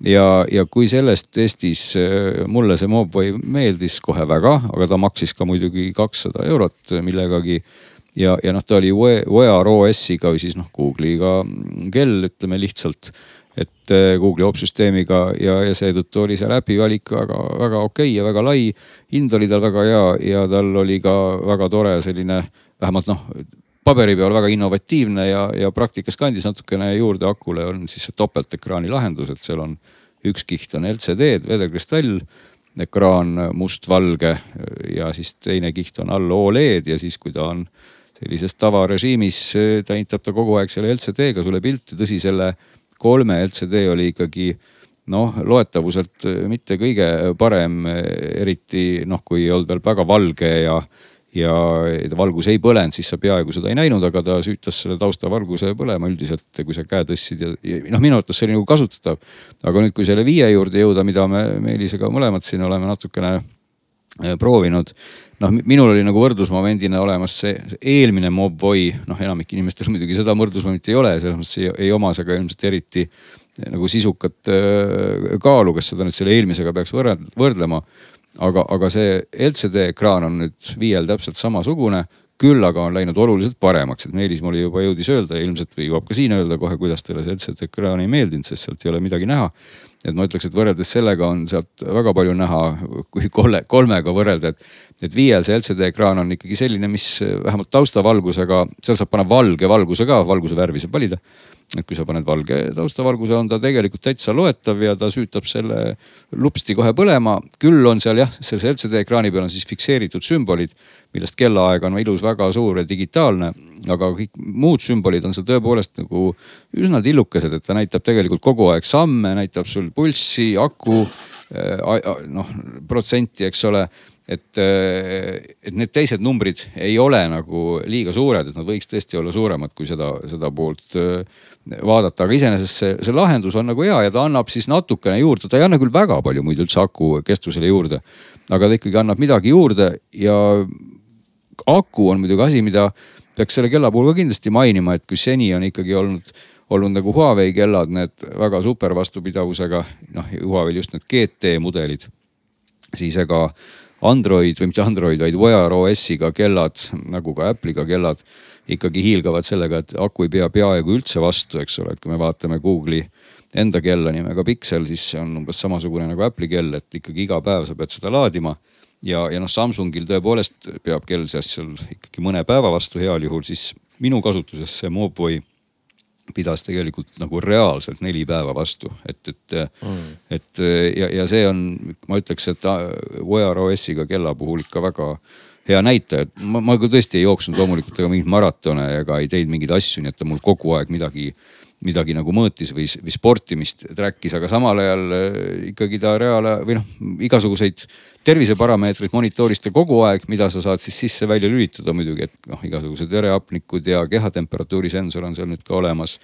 ja, ja kui sellest Eestis äh, mulle see Mobvoi meeldis kohe väga, aga ta maksis ka muidugi kakssada eurot millegagi. ja, ja noh, ta oli Wear OS-iga või siis noh, Google'iga kell, ütleme lihtsalt et äh, Google'i opsüsteemiga ja, ja seetõttu oli seal äpi valik väga-väga okei okay ja väga lai. hind oli tal väga hea ja tal oli ka väga tore selline vähemalt noh, paberi peal väga innovatiivne ja, ja praktikas kandis natukene juurde akule on siis see topeltekraani lahendus, et seal on üks kiht on LCD, vedelkristall, ekraan mustvalge ja siis teine kiht on all Oled ja siis, kui ta on sellises tavarežiimis, ta näitab ta kogu aeg selle LCD-ga sulle pilti, tõsi, selle kolme LCD oli ikkagi noh, loetavuselt mitte kõige parem, eriti noh, kui ei olnud veel väga valge ja ja valgus ei põlenud, siis sa peaaegu seda ei näinud, aga ta süütas selle taustavalguse põlema üldiselt, kui sa käe tõstsid ja, ja noh, minu arvates see oli nagu kasutatav. aga nüüd, kui selle viie juurde jõuda, mida me Meelisega mõlemad siin oleme natukene äh, proovinud. noh, minul oli nagu võrdlusmomendina olemas see, see eelmine Mobvoi, noh, enamik inimestel muidugi seda võrdlusmomenti ei ole, selles mõttes ei, ei oma see ka ilmselt eriti äh, nagu sisukat äh, kaalu, kas seda nüüd selle eelmisega peaks võrdlema aga, aga see LCD ekraan on nüüd viiel täpselt samasugune, küll aga on läinud oluliselt paremaks, et Meelis mulle juba jõudis öelda ja ilmselt jõuab ka siin öelda kohe, kuidas talle see LCD ekraan ei meeldinud, sest sealt ei ole midagi näha. et ma ütleks, et võrreldes sellega on sealt väga palju näha, kui kolme, kolmega võrrelda, et, et viiel see LCD ekraan on ikkagi selline, mis vähemalt taustavalgusega, seal saab panna valge valguse ka, valguse värvi saab valida et kui sa paned valge taustavalguse, on ta tegelikult täitsa loetav ja ta süütab selle lupsti kohe põlema. küll on seal jah, selles LCD ekraani peal on siis fikseeritud sümbolid, millest kellaaeg on ilus, väga suur ja digitaalne. aga kõik muud sümbolid on seal tõepoolest nagu üsna tillukesed, et ta näitab tegelikult kogu aeg samme, näitab sul pulssi, aku, äh, noh protsenti, eks ole et, et need teised numbrid ei ole nagu liiga suured, et nad võiks tõesti olla suuremad kui seda, seda poolt vaadata, aga iseenesest see, see lahendus on nagu hea ja ta annab siis natukene juurde, ta ei anna küll väga palju muidu üldse aku kestvusele juurde. aga ta ikkagi annab midagi juurde ja aku on muidugi asi, mida peaks selle kella puhul ka kindlasti mainima, et kui seni on ikkagi olnud, olnud nagu Huawei kellad, need väga super vastupidavusega, noh Huawei'l just need GT mudelid, siis ega Android või mitte Android, vaid Wear OS-iga kellad nagu ka Apple'iga kellad ikkagi hiilgavad sellega, et aku ei pea peaaegu üldse vastu, eks ole, et kui me vaatame Google'i enda kella nimega Pixel, siis see on umbes samasugune nagu Apple'i kell, et ikkagi iga päev sa pead seda laadima. ja, ja noh, Samsungil tõepoolest peab kell seas seal ikkagi mõne päeva vastu, heal juhul siis minu kasutuses see Mobvoi pidas tegelikult nagu reaalselt neli päeva vastu, et, et mm., et ja, ja see on, ma ütleks, et Wear OS-iga kella puhul ikka väga hea näitaja, et ma, ma ka tõesti ei jooksnud loomulikult ega mingeid maratone ega ei teinud mingeid asju, nii et ta mul kogu aeg midagi, midagi nagu mõõtis või, või sportimist track'is, aga samal ajal äh, ikkagi ta reaal- või noh, igasuguseid terviseparameetreid monitorista kogu aeg, mida sa saad siis sisse-välja lülitada muidugi, et noh, igasugused vereapnikud ja kehatemperatuuri sensor on seal nüüd ka olemas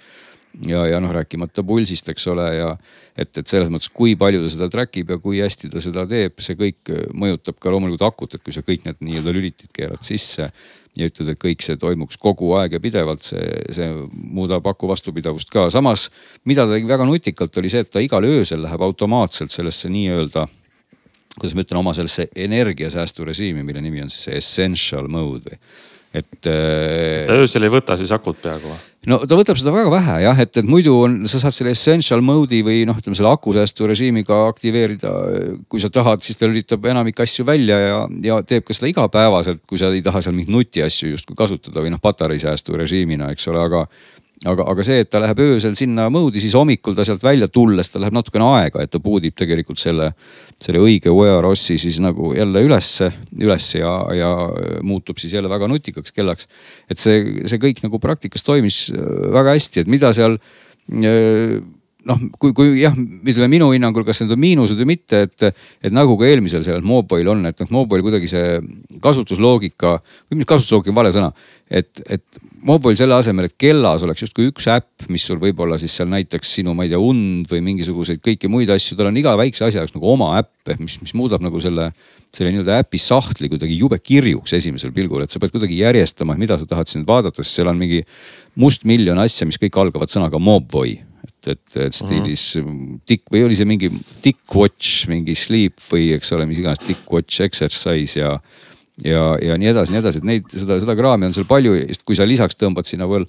ja, ja noh, rääkimata pulsist, eks ole, ja et, et selles mõttes, kui palju ta seda track ib ja kui hästi ta seda teeb, see kõik mõjutab ka loomulikult akut, et kui sa kõik need nii-öelda lülitid keerad sisse ja ütled, et kõik see toimuks kogu aeg ja pidevalt, see, see muudab aku vastupidavust ka. samas, mida ta tegi väga nutikalt, oli see, et ta igal öösel läheb automaatselt sellesse nii-öelda kuidas ma ütlen, oma sellesse energiasäästurežiimi, mille nimi on siis essential mode või et. Äh, ta öösel ei võta siis akut peaaegu või? no ta võtab seda väga vähe jah, et, et muidu on, sa saad selle essential mode'i või noh, ütleme selle akusäästu režiimiga aktiveerida. kui sa tahad, siis ta lülitab enamik asju välja ja, ja teeb ka seda igapäevaselt, kui sa ei taha seal mingeid nutiasju justkui kasutada või noh, patareisäästu režiimina, eks ole, aga aga, aga see, et ta läheb öösel sinna mode'i, siis hommikul ta sealt välja tulles, ta läheb natukene aega, et ta puudib tegelikult selle, selle õige Wear OS-i siis nagu jälle ülesse, üles ja, ja muutub siis jälle väga nutikaks kellaks. et see, see kõik nagu praktikas toimis äh, väga hästi, et mida seal äh, noh, kui, kui jah, ütleme minu hinnangul, kas need on miinused või mitte, et, et nagu ka eelmisel sellel Mobile'il on, et noh, Mobile kuidagi see kasutusloogika või mis kasutusloogika on vale sõna. et, et Mobile selle asemel, et kellas oleks justkui üks äpp, mis sul võib-olla siis seal näitaks sinu, ma ei tea, und või mingisuguseid kõiki muid asju, tal on iga väikse asja jaoks nagu oma äpp, mis, mis muudab nagu selle, selle nii-öelda äpi sahtli kuidagi jube kirjuks esimesel pilgul, et sa pead kuidagi järjestama, mida sa tahad siin vaadata, sest seal on mingi mustmiljon asja, mis kõik algavad sõnaga Mobvoi et, et, et stiilis uh -huh. tick või oli see mingi tick watch, mingi sleep või eks ole, mis iganes tick watch exercise ja ja, ja nii edasi, nii edasi, et neid, seda, seda kraami on seal palju, sest kui sa lisaks tõmbad sinna veel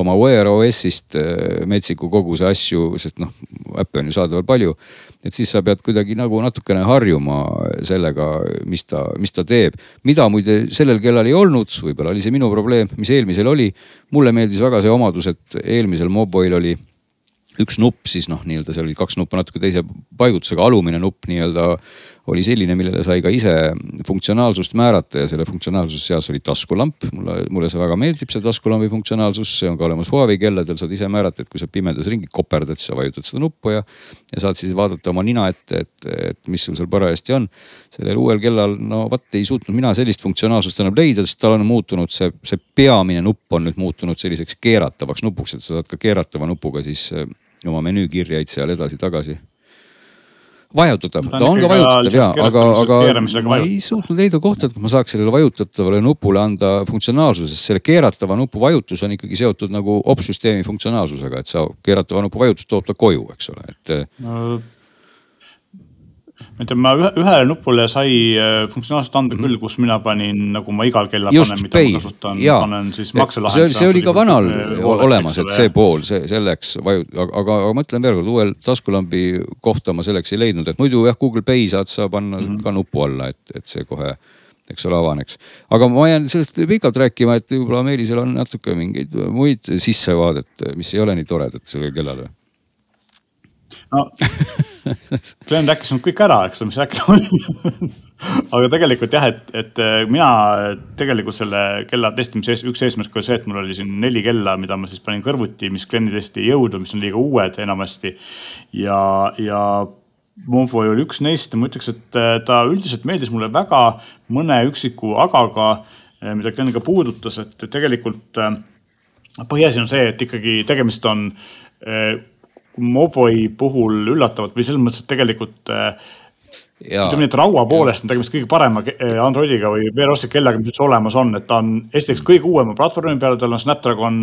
oma Wear OS-ist äh, metsiku koguse asju, sest noh, äppe on ju saadaval palju. et siis sa pead kuidagi nagu natukene harjuma sellega, mis ta, mis ta teeb. mida muide sellel kellal ei olnud, võib-olla oli see minu probleem, mis eelmisel oli. mulle meeldis väga see omadus, et eelmisel Moboil oli üks nupp siis noh, nii-öelda seal oli kaks nuppu natuke teise paigutusega, alumine nupp nii-öelda oli selline, millele sai ka ise funktsionaalsust määrata ja selle funktsionaalsuse seas oli taskulamp. mulle, mulle see väga meeldib, see taskulambi funktsionaalsus, see on ka olemas Huawei kelladel, saad ise määrata, et kui sa pimedas ringi koperdad, siis sa vajutad seda nuppu ja, ja saad siis vaadata oma nina ette, et, et mis sul seal parajasti on. sellel uuel kellal, no vot ei suutnud mina sellist funktsionaalsust enam leida, sest tal on muutunud see, see peamine nupp on nüüd muutunud selliseks keeratavaks nupuks, et sa saad ka keeratava nupuga siis eh, oma menüükirjaid seal edasi-tagasi vajutatav, ta on ka vajutatav ja, aga, aga ma ei suutnud leida kohta, et ma saaks sellele vajutatavale nupule anda funktsionaalsuse, sest selle keeratava nupu vajutus on ikkagi seotud nagu opsüsteemi funktsionaalsusega, et sa keeratava nupu vajutus toob ta koju, eks ole, et no ütlen, ma ühe, ühele nupule sai äh, funktsionaalselt anda küll, kus mina panin, nagu ma igal kella Just panen, mida pay. ma kasutan, panen siis makselahenduse. see oli ka vanal olemas, et see pool, see selleks vaju-, aga, aga, aga ma ütlen veel kord, uuel taskulambi kohta ma selleks ei leidnud, et muidu jah, Google Pay saad sa panna mm -hmm. ka nupu alla, et, et see kohe eks ole, avaneks. aga ma jään sellest pikalt rääkima, et võib-olla Meelisel on natuke mingeid muid sissevaadet, mis ei ole nii toredad sellele kellale no Glen rääkis nüüd kõik ära, eks ole, mis rääkida oli aga tegelikult jah, et, et äh, mina tegelikult selle kella testimise üks eesmärk oli see, et mul oli siin neli kella, mida ma siis panin kõrvuti, mis Gleni testi ei jõudnud, mis on liiga uued enamasti. ja, ja Movo oli üks neist ja ma ütleks, et äh, ta üldiselt meeldis mulle väga mõne üksiku agaga, äh, mida Glen ka puudutas, et tegelikult põhiasi on see, et ikkagi tegemist on Movoi puhul üllatavalt või selles mõttes, et tegelikult äh, ütleme nii, et raua poolest on tegemist kõige parema äh, Androidiga või VR-OS-i kellaga, mis üldse olemas on, et ta on esiteks kõige uuema platvormi peal, tal on Snapdragon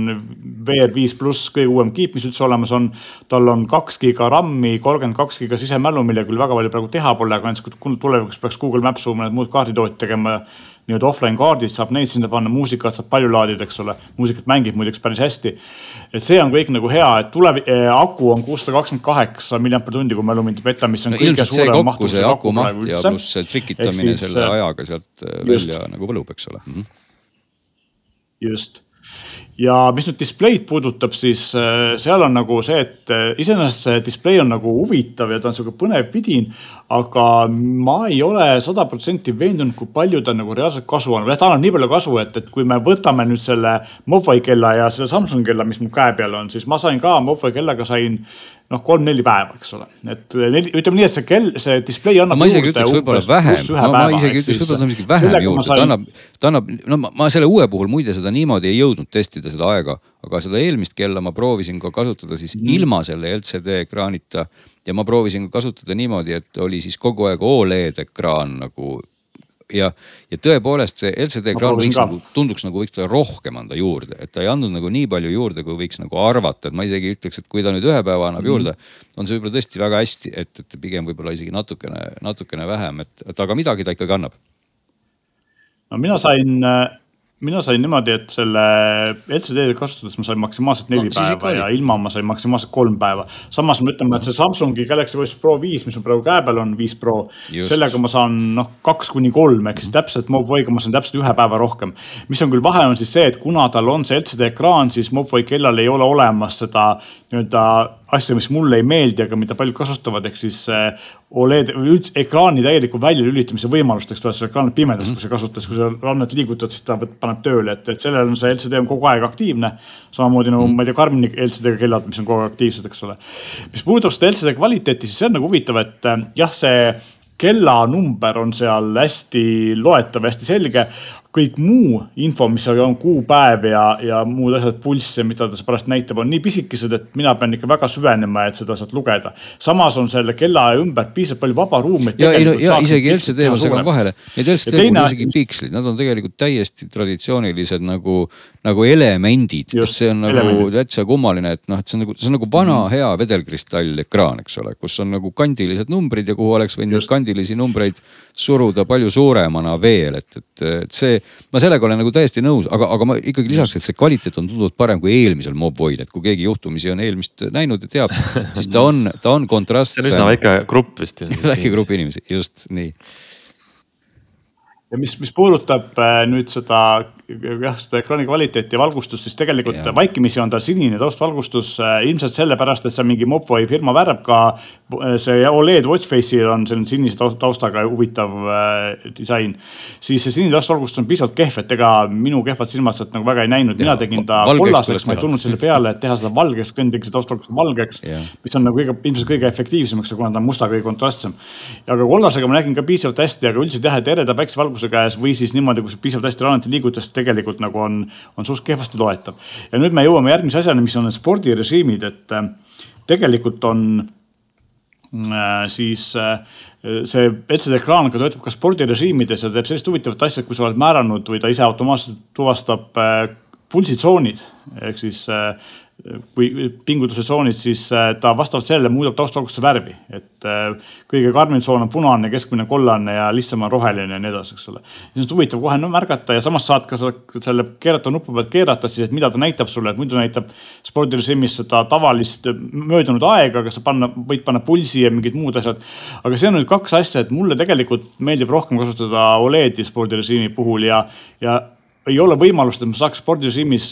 VR5 pluss kõige uuem kiip, mis üldse olemas on. tal on kaks giga RAM-i, kolmkümmend kaks giga sisemälu, millega küll väga palju praegu teha pole, aga näiteks kui tulevikus peaks Google Maps või mõned muud kaarditootjad tegema nii-öelda offline kaardid, saab neid sinna panna, muusikat saab palju laadida, eks ole. muusikat mängib muideks päris hästi. et see on kõik nagu hea, et tuleb eh,, aku on kuussada kakskümmend kaheksa milliampertundi, kui mälu mind ei peta, mis on no, kõige suurem maht. see aku maht ja pluss see trikitamine siis, selle äh, ajaga sealt äh, just. välja nagu võlub, eks ole mm. -hmm. just ja mis nüüd displeid puudutab, siis äh, seal on nagu see, et iseenesest see display on nagu huvitav ja ta on sihuke põnev vidin. Aga ma ei ole sada protsenti veendunud, kui palju ta nagu reaalselt kasu annab. jah, ta annab nii palju kasu, et, et kui me võtame nüüd selle Mofi kella ja selle Samsungi kella, mis mul käe peal on, siis ma sain ka Mofi kellaga sain noh, kolm-neli päeva, eks ole. et neli, ütleme nii, et see kell, see display annab. ma isegi ütleks võib-olla vähem, no ma isegi ütleks võib-olla isegi vähem juurde, ta annab, ta annab, no ma, ma selle uue puhul muide seda niimoodi ei jõudnud testida seda aega, aga seda eelmist kella ma proovisin ka kasutada siis mm. ilma selle LCD ekraanita ja ma proovisin ka kasutada niimoodi, et oli siis kogu aeg Oled ekraan nagu ja, ja tõepoolest see LCD ekraan võiks nagu, tunduks nagu võiks ta rohkem anda juurde, et ta ei andnud nagu nii palju juurde, kui võiks nagu arvata, et ma isegi ütleks, et kui ta nüüd ühe päeva annab mm. juurde, on see võib-olla tõesti väga hästi, et, et pigem võib-olla isegi natukene, natukene vähem, et, et aga midagi ta ikkagi annab. no mina sain mina sain niimoodi, et selle LCD-d kasutades ma sain maksimaalselt neli no, päeva ja ilma ma sain maksimaalselt kolm päeva. samas me ütleme, et see Samsungi Galaxy Watch Pro viis, mis mul praegu käe peal on, viis Pro. sellega ma saan noh, kaks kuni kolm, ehk siis täpselt Mobvaiga ma saan täpselt ühe päeva rohkem. mis on küll vahe, on siis see, et kuna tal on see LCD ekraan, siis Mobvai kellal ei ole olemas seda nii-öelda asja, mis mulle ei meeldi, aga mida paljud kasutavad, ehk siis eh, Oled, ekraani täieliku väljalülitamise võimalust, eks ole, see ekraan pimedas mm, -hmm. kui sa kasutad, kui sa rannet liigutad, siis ta paneb tööle, et, et sellel on see LCD on kogu aeg aktiivne. samamoodi nagu mm ma ei tea, Karmini LCD-ga kellad, mis on kogu aeg aktiivsed, eks ole. mis puudutab seda LCD kvaliteeti, siis see on nagu huvitav, et eh, jah, see kellanumber on seal hästi loetav, hästi selge kõik muu info, mis on, kuupäev ja, ja muud asjad, pulss ja mida ta pärast näitab, on nii pisikesed, et mina pean ikka väga süvenema, et seda sealt lugeda. samas on selle kellaaja ümber piisavalt palju vaba ruumi. ja, ei no ja isegi LCD ma segan vahele, need LCD teine... pole isegi pikslid, nad on tegelikult täiesti traditsioonilised nagu, nagu elemendid. see on nagu täitsa kummaline, et noh, et see on nagu, see on nagu vana mm. hea vedelkristall ekraan, eks ole, kus on nagu kandilised numbrid ja kuhu oleks võinud kandilisi numbreid suruda palju suuremana veel, et, et, et see, ma sellega olen nagu täiesti nõus, aga, aga ma ikkagi lisaks, et see kvaliteet on tunduvalt parem kui eelmisel Mobile, et kui keegi juhtumisi on eelmist näinud ja teab, siis ta on, ta on kontrastsem. see on üsna väike grupp vist. väike grupp inimesi, just nii ja mis, mis puudutab äh, nüüd seda jah, seda ekraani kvaliteeti ja valgustust, siis tegelikult ja. vaikimisi on ta sinine taustvalgustus äh, ilmselt sellepärast, et see on mingi Mopvoi firma värv ka. Äh, see Oled Watchface'il on selline sinise taustaga huvitav disain. siis see sinine taustvalgustus on piisavalt kehv, et ega minu kehvad silmad sealt nagu väga ei näinud, mina tegin ta kollaseks, ma ei tulnud selle peale, et teha seda valgeks, tegin see taustvalgustus valgeks. mis on nagu kõige, ilmselt kõige efektiivsem, eks ju, kuna ta on musta kõige kontrastsem. aga kollasega ma nägin ka piisavalt hästi, aga üldiselt jah, et ereda päikesevalgustus kaasuse käes või siis niimoodi, kui sa piisavalt hästi rannet liigutas, tegelikult nagu on, on suht kehvasti loetav. ja nüüd me jõuame järgmise asjani, mis on spordirežiimid, et äh, tegelikult on äh, siis äh, see LCD ekraan ka töötab ka spordirežiimides ja teeb sellist huvitavat asja, et kui sa oled määranud või ta ise automaatselt tuvastab pulsitsoonid ehk siis kui pingutuse tsoonis, siis äh, ta vastavalt sellele muudab taustvalgustuse värvi. et äh, kõige karmim tsoon on punane, keskmine kollane ja lihtsam on roheline ja nii edasi, eks ole. siis on huvitav kohe märgata ja samas saad ka selle keerata nupu pealt keerata siis, et mida ta näitab sulle, et muidu näitab spordirežiimis seda tavalist möödunud aega, aga sa panna, võid panna pulsi ja mingid muud asjad. aga see on nüüd kaks asja, et mulle tegelikult meeldib rohkem kasutada Oledi spordirežiimi puhul ja, ja ei ole võimalust, et ma saaks spordirežiimis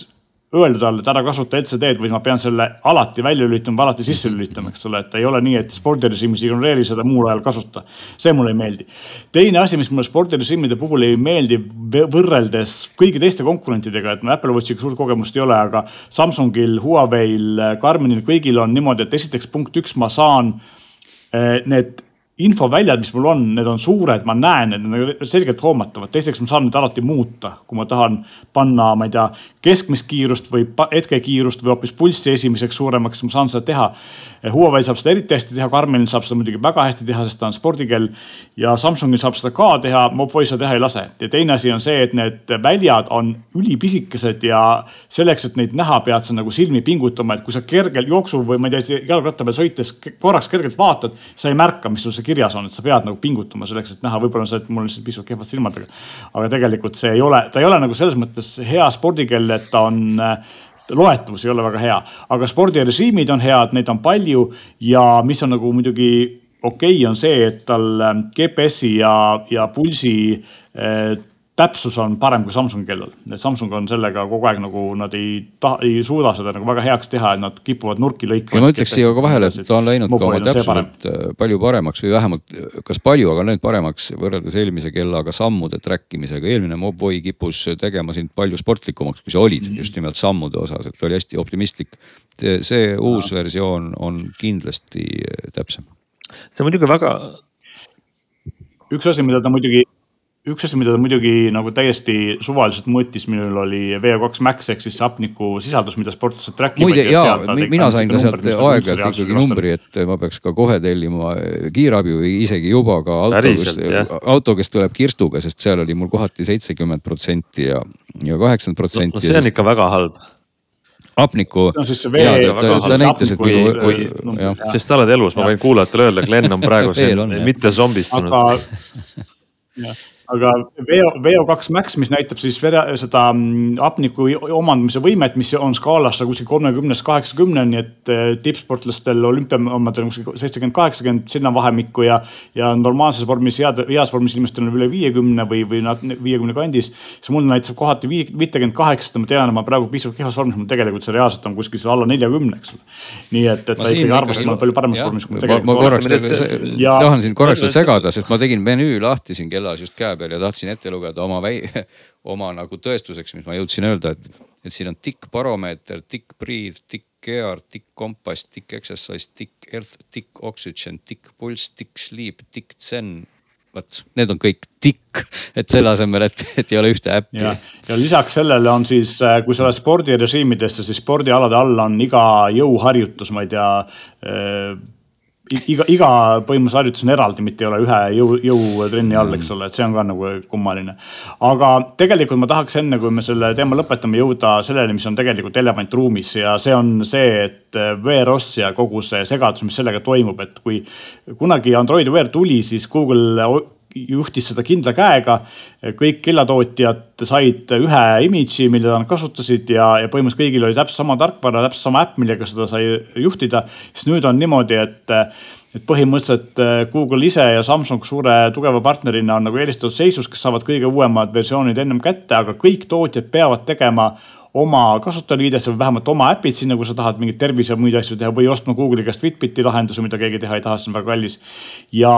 öelda talle, et ära kasuta LCD-d või ma pean selle alati välja lülitama, alati sisse lülitama, eks ole, et ei ole nii, et spordirežiimis ignoreeri seda, muul ajal kasuta. see mulle ei meeldi. teine asi, mis mulle spordirežiimide puhul ei meeldi võrreldes kõigi teiste konkurentidega, et Apple Watchiga suurt kogemust ei ole, aga Samsungil, Huawei'l, Garminil, kõigil on niimoodi, et esiteks punkt üks, ma saan eh, need infoväljad, mis mul on, need on suured, ma näen, need on selgelt hoomatavad. teiseks, ma saan neid alati muuta, kui ma tahan panna, ma ei tea, keskmist kiirust või hetkekiirust või hoopis pulssi esimeseks suuremaks, ma saan seda teha. Huawei saab seda eriti hästi teha, Garmin saab seda muidugi väga hästi teha, sest ta on spordikell. ja Samsungil saab seda ka teha, Mobvoi seda teha ei lase. ja teine asi on see, et need väljad on ülipisikesed ja selleks, et neid näha, pead sa nagu silmi pingutama, et kui sa kergel jooksul või ma ei tea, jalgratta peal sõites korraks kergelt vaatad, sa ei märka, mis sul see kirjas on, et sa pead nagu pingutama selleks, et näha, võib-olla on see, et mul lihtsalt piisavalt kehvad silmad, aga. aga tegelikult see ei ole, ta ei ole nagu selles mõttes hea spordikell, et ta on loetavus ei ole väga hea, aga spordirežiimid on head, neid on palju ja mis on nagu muidugi okei okay,, on see, et tal GPS-i ja, ja pulsi eh, täpsus on parem kui Samsungi kellal. Samsung on sellega kogu aeg nagu nad ei taha, ei suuda seda nagu väga heaks teha, et nad kipuvad nurki lõikama. ma ütleks siia ka vahele, et ta on läinud ka oma täpsuselt äh, palju paremaks või vähemalt, kas palju, aga läinud paremaks võrreldes eelmise kellaga sammude track imisega. eelmine Mobvoi kippus tegema sind palju sportlikumaks, kui sa olid mm -hmm. just nimelt sammude osas, et oli hästi optimistlik. see uus ja. versioon on kindlasti äh, täpsem. see on muidugi väga. üks asi, mida ta muidugi üks asi, mida ta muidugi nagu täiesti suvaliselt mõõtis, minul oli VO2 max ehk siis see hapniku sisaldus, mida sportlased track ivad. muide ja, mina sain ka sealt aeg-ajalt ikkagi numbri, et ma peaks ka kohe tellima kiirabi või isegi juba ka auto, kes, auto, kes tuleb kirstuga, sest seal oli mul kohati seitsekümmend protsenti ja, ja kaheksakümmend protsenti. see on ikka väga halb hapniku no,. kui, sest sa oled elus, ma võin kuulajatele öelda, Glen on praegu siin mitte zombistunud. aga VO, VO2 Max, mis näitab siis vere, seda mm, hapniku omandamise võimet, mis on skaalas kuskil kolmekümnest kaheksakümneni, et eh, tippsportlastel olümpiaomadel on kuskil seitsekümmend, kaheksakümmend sinna vahemikku ja. ja normaalses vormis, head, heas vormis inimestel on üle viiekümne või, või viiekümne kandis. see mul näitab kohati viitekümmet kaheksat, ma tean, et ma praegu pisut kehvas vormis, mul tegelikult see reaalselt on kuskil seal alla neljakümne, eks ole. nii et, et ta ikkagi arvas, et ma olen palju paremas vormis, kui ma tegelikult olen. ma tahan siin korraks veel segada, sest ma tegin menüü lahti siin kellas just käe peal ja tahtsin ette lugeda oma väi-, oma nagu tõestuseks, mis ma jõudsin öelda, et, et siin on tikk baromeeter, tikk breathe, tikk care, tikk kompass, tikk exercise, tikk earth, tikk oxygen, tikk pulss, tikk sleep, tikk zen vot need on kõik tikk, et selle asemel, et, et ei ole ühte äppi. ja lisaks sellele on siis, äh, kui sa lähed spordirežiimidesse, siis spordialade all on iga jõuharjutus, ma ei tea äh, iga, iga põhimõtteliselt harjutus on eraldi, mitte ei ole ühe jõu, jõutrenni all, eks ole, et see on ka nagu kummaline. aga tegelikult ma tahaks enne, kui me selle teema lõpetame, jõuda sellele, mis on tegelikult elevant ruumis ja see on see, et VROS ja kogu see segadus, mis sellega toimub, et kui kunagi Android Wear tuli, siis Google juhtis seda kindla käega. kõik kellatootjad said ühe image'i, mida nad kasutasid ja, ja põhimõtteliselt kõigil oli täpselt sama tarkvara, täpselt sama äpp, millega seda sai juhtida. siis nüüd on niimoodi, et, et põhimõtteliselt Google ise ja Samsung suure tugeva partnerina on nagu eelistatud seisus, kes saavad kõige uuemad versioonid ennem kätte, aga kõik tootjad peavad tegema oma kasutajaliidesse või vähemalt oma äpid sinna, kui sa tahad mingeid tervise või muid asju teha või ostma Google'i käest Fitbiti lahenduse, mida keegi teha ei taha, see on väga kallis. ja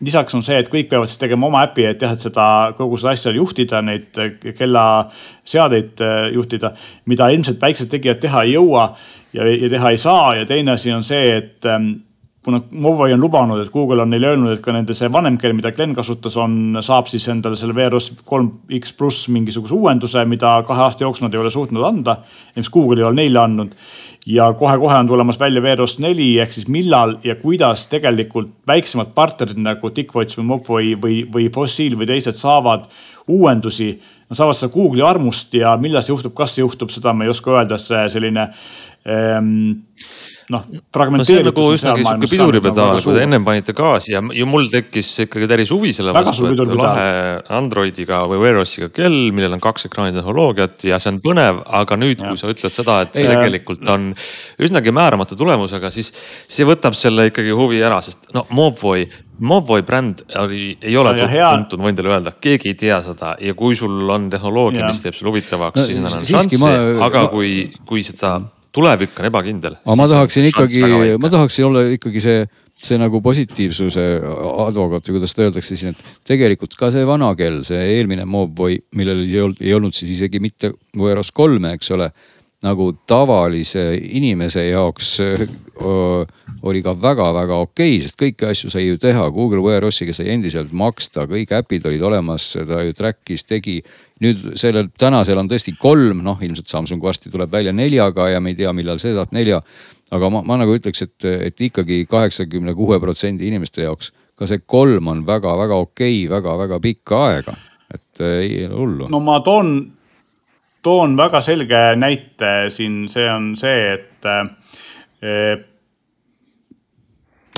lisaks on see, et kõik peavad siis tegema oma äpi, et jah, et seda kogu seda asja juhtida, neid kellaseadeid äh, juhtida, mida ilmselt väiksed tegijad teha ei jõua ja, ja teha ei saa ja teine asi on see, et ähm, kuna Movoi on lubanud, et Google on neile öelnud, et ka nende see vanem kell, mida Glen kasutas, on, saab siis endale selle VROS kolm X pluss mingisuguse uuenduse, mida kahe aasta jooksul nad ei ole suutnud anda. mis Google ei ole neile andnud. ja kohe-kohe on tulemas välja VROS neli ehk siis millal ja kuidas tegelikult väiksemad partnerid nagu Dickwatch või Movoi või, või Fossil või teised saavad uuendusi. Nad saavad seda Google'i armust ja millal see juhtub, kas see juhtub, seda ma ei oska öelda, see selline ähm, noh, fragmenteeritud no. nagu üsnagi sihuke piduripedaal, kui te ennem panite gaasi ja, ja mul tekkis ikkagi päris huvi selle vastu, et lahe Androidiga või Wear OS-iga kell, millel on kaks ekraani tehnoloogiat ja see on põnev, aga nüüd, kui sa ütled seda, et see tegelikult on üsnagi määramatu tulemusega, siis see võtab selle ikkagi huvi ära, sest no Movoi Movoi bränd oli, ei ole no, tuntud, võin teile öelda, keegi ei tea seda ja kui sul on tehnoloogia, mis teeb selle huvitavaks no,, siis on šanssi, aga ma... kui, kui seda tulevik on ebakindel. aga ma tahaksin ikkagi, ma tahaksin olla ikkagi see, see nagu positiivsuse advokaat või kuidas seda öeldakse siin, et tegelikult ka see vana kell, see eelmine Mobvoi, millel ei olnud, ei olnud siis isegi mitte Wearos kolme, eks ole nagu tavalise inimese jaoks öö, oli ka väga-väga okei okay,, sest kõiki asju sai ju teha. Google Wear OS-iga sai endiselt maksta, kõik äpid olid olemas, ta ju track'is, tegi nüüd sellel tänasel on tõesti kolm, noh ilmselt Samsung varsti tuleb välja neljaga ja me ei tea, millal see saab nelja. aga ma, ma nagu ütleks, et, et ikkagi kaheksakümne kuue protsendi inimeste jaoks ka see kolm on väga-väga okei okay, väga,, väga-väga pikka aega, et ei ole hullu. no ma toon, toon väga selge näite siin, see on see, et eh,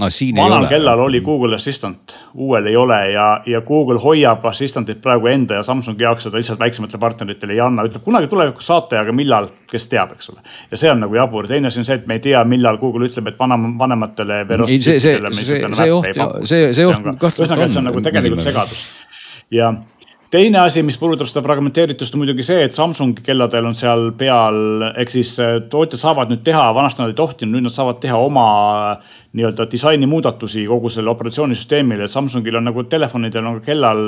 ah,. vanal kellal oli Google Assistant, uuel ei ole ja, ja Google hoiab Assistantit praegu enda ja Samsungi jaoks seda lihtsalt väiksematele partneritele ei anna, ütleb kunagi tulevikus saate, aga millal, kes teab, eks ole. ja see on nagu jabur, teine asi on see, et me ei tea, millal Google ütleb, et vanem, vanematele. see, see, see, see oht, see, see oht kahtlemata on. ühesõnaga, see on nagu tegelikult segadus ja teine asi, mis puudutab seda fragmenteeritust, on muidugi see, et Samsungi kelladel on seal peal, ehk siis äh, tootjad saavad nüüd teha, vanasti nad ei tohtinud, nüüd nad saavad teha oma nii-öelda disaini muudatusi kogu sellele operatsioonisüsteemile. Samsungil on nagu telefonidel on ka kellal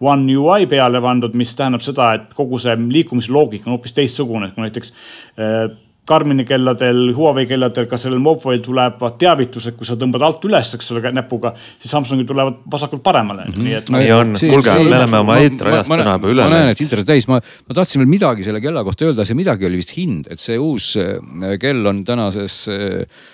One UI peale pandud, mis tähendab seda, et kogu see liikumisloogika on hoopis teistsugune, kui näiteks äh, Karmini kelladel, Huawei kelladel, ka sellel Mobile'il tulevad teavitused, kui sa tõmbad alt üles, eks ole, näpuga, siis Samsungil tulevad vasakult paremale mm. -hmm. nii et. nii on, kuulge, me oleme oma eetrajast täna juba üle. ma näen, et internet täis, ma, ma tahtsin veel midagi selle kella kohta öelda, see midagi oli vist hind, et see uus äh, kell on tänases äh,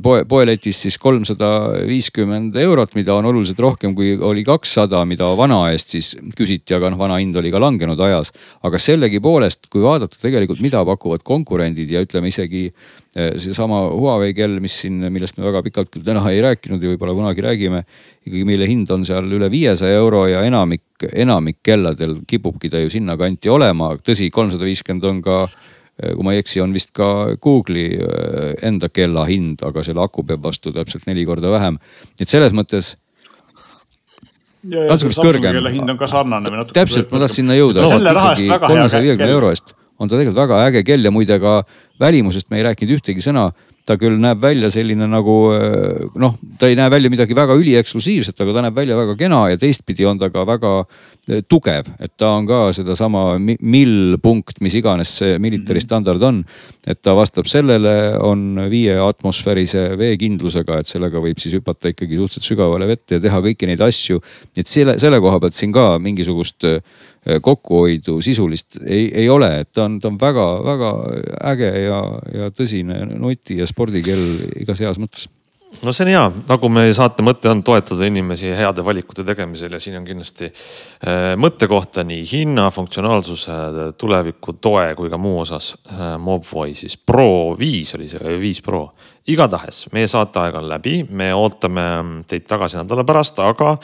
poe, poeletis siis kolmsada viiskümmend eurot, mida on oluliselt rohkem, kui oli kakssada, mida vana eest siis küsiti, aga noh, vana hind oli ka langenud ajas. aga sellegipoolest, kui vaadata tegelikult, mida pakuvad konkurendid ja ütleme isegi seesama Huawei kell, mis siin, millest me väga pikalt küll täna ei rääkinud ja võib-olla kunagi räägime. ikkagi mille hind on seal üle viiesaja euro ja enamik, enamik kelladel kipubki ta ju sinnakanti olema. tõsi, kolmsada viiskümmend on ka Äh, kui ma ei eksi, on vist ka Google'i äh, enda kella hind, aga selle aku peab vastu täpselt neli korda vähem. et selles mõttes. natuke vist kõrgem. hind on ka sarnane või natuke. täpselt, ma tahtsin sinna jõuda. kolmesaja viiekümne euro eest on ta tegelikult väga äge kell ja muide ka välimusest me ei rääkinud ühtegi sõna ta küll näeb välja selline nagu eh, noh, ta ei näe välja midagi väga ülieksklusiivset, aga ta näeb välja väga kena ja teistpidi on ta ka väga eh, tugev, et ta on ka sedasama mill punkt, mis iganes see military mhm. standard on. et ta vastab sellele, on viie atmosfäärise veekindlusega, et sellega võib siis hüpata ikkagi suhteliselt sügavale vette ja teha kõiki neid asju. et selle, selle koha pealt siin ka mingisugust äh, Äh, kokkuhoidu sisulist ei, ei ole, et ta on, ta on väga-väga äge ja, ja tõsine nuti ja spordikell igas heas mõttes no see on hea, nagu meie saate mõte on toetada inimesi heade valikute tegemisel ja siin on kindlasti äh, mõttekohta nii hinna, funktsionaalsuse, tuleviku toe kui ka muu osas. Mobvoi siis Pro viis oli see, viis Pro. igatahes meie saateaeg on läbi, me ootame teid tagasi nädala pärast, aga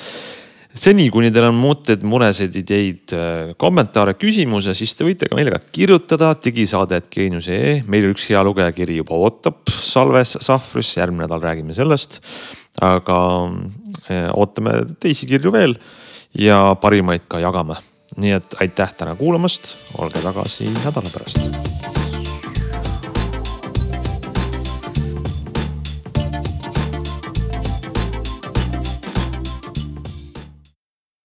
seni, kuni teil on mõtteid, muresid, ideid, äh, kommentaare, küsimusi, siis te võite ka meile ka kirjutada digisaadet geenius.ee. meil üks hea lugejakiri juba ootab salves Sahvris, järgmine nädal räägime sellest. aga äh, ootame teisi kirju veel ja parimaid ka jagame. nii et aitäh täna kuulamast, olge tagasi nädala pärast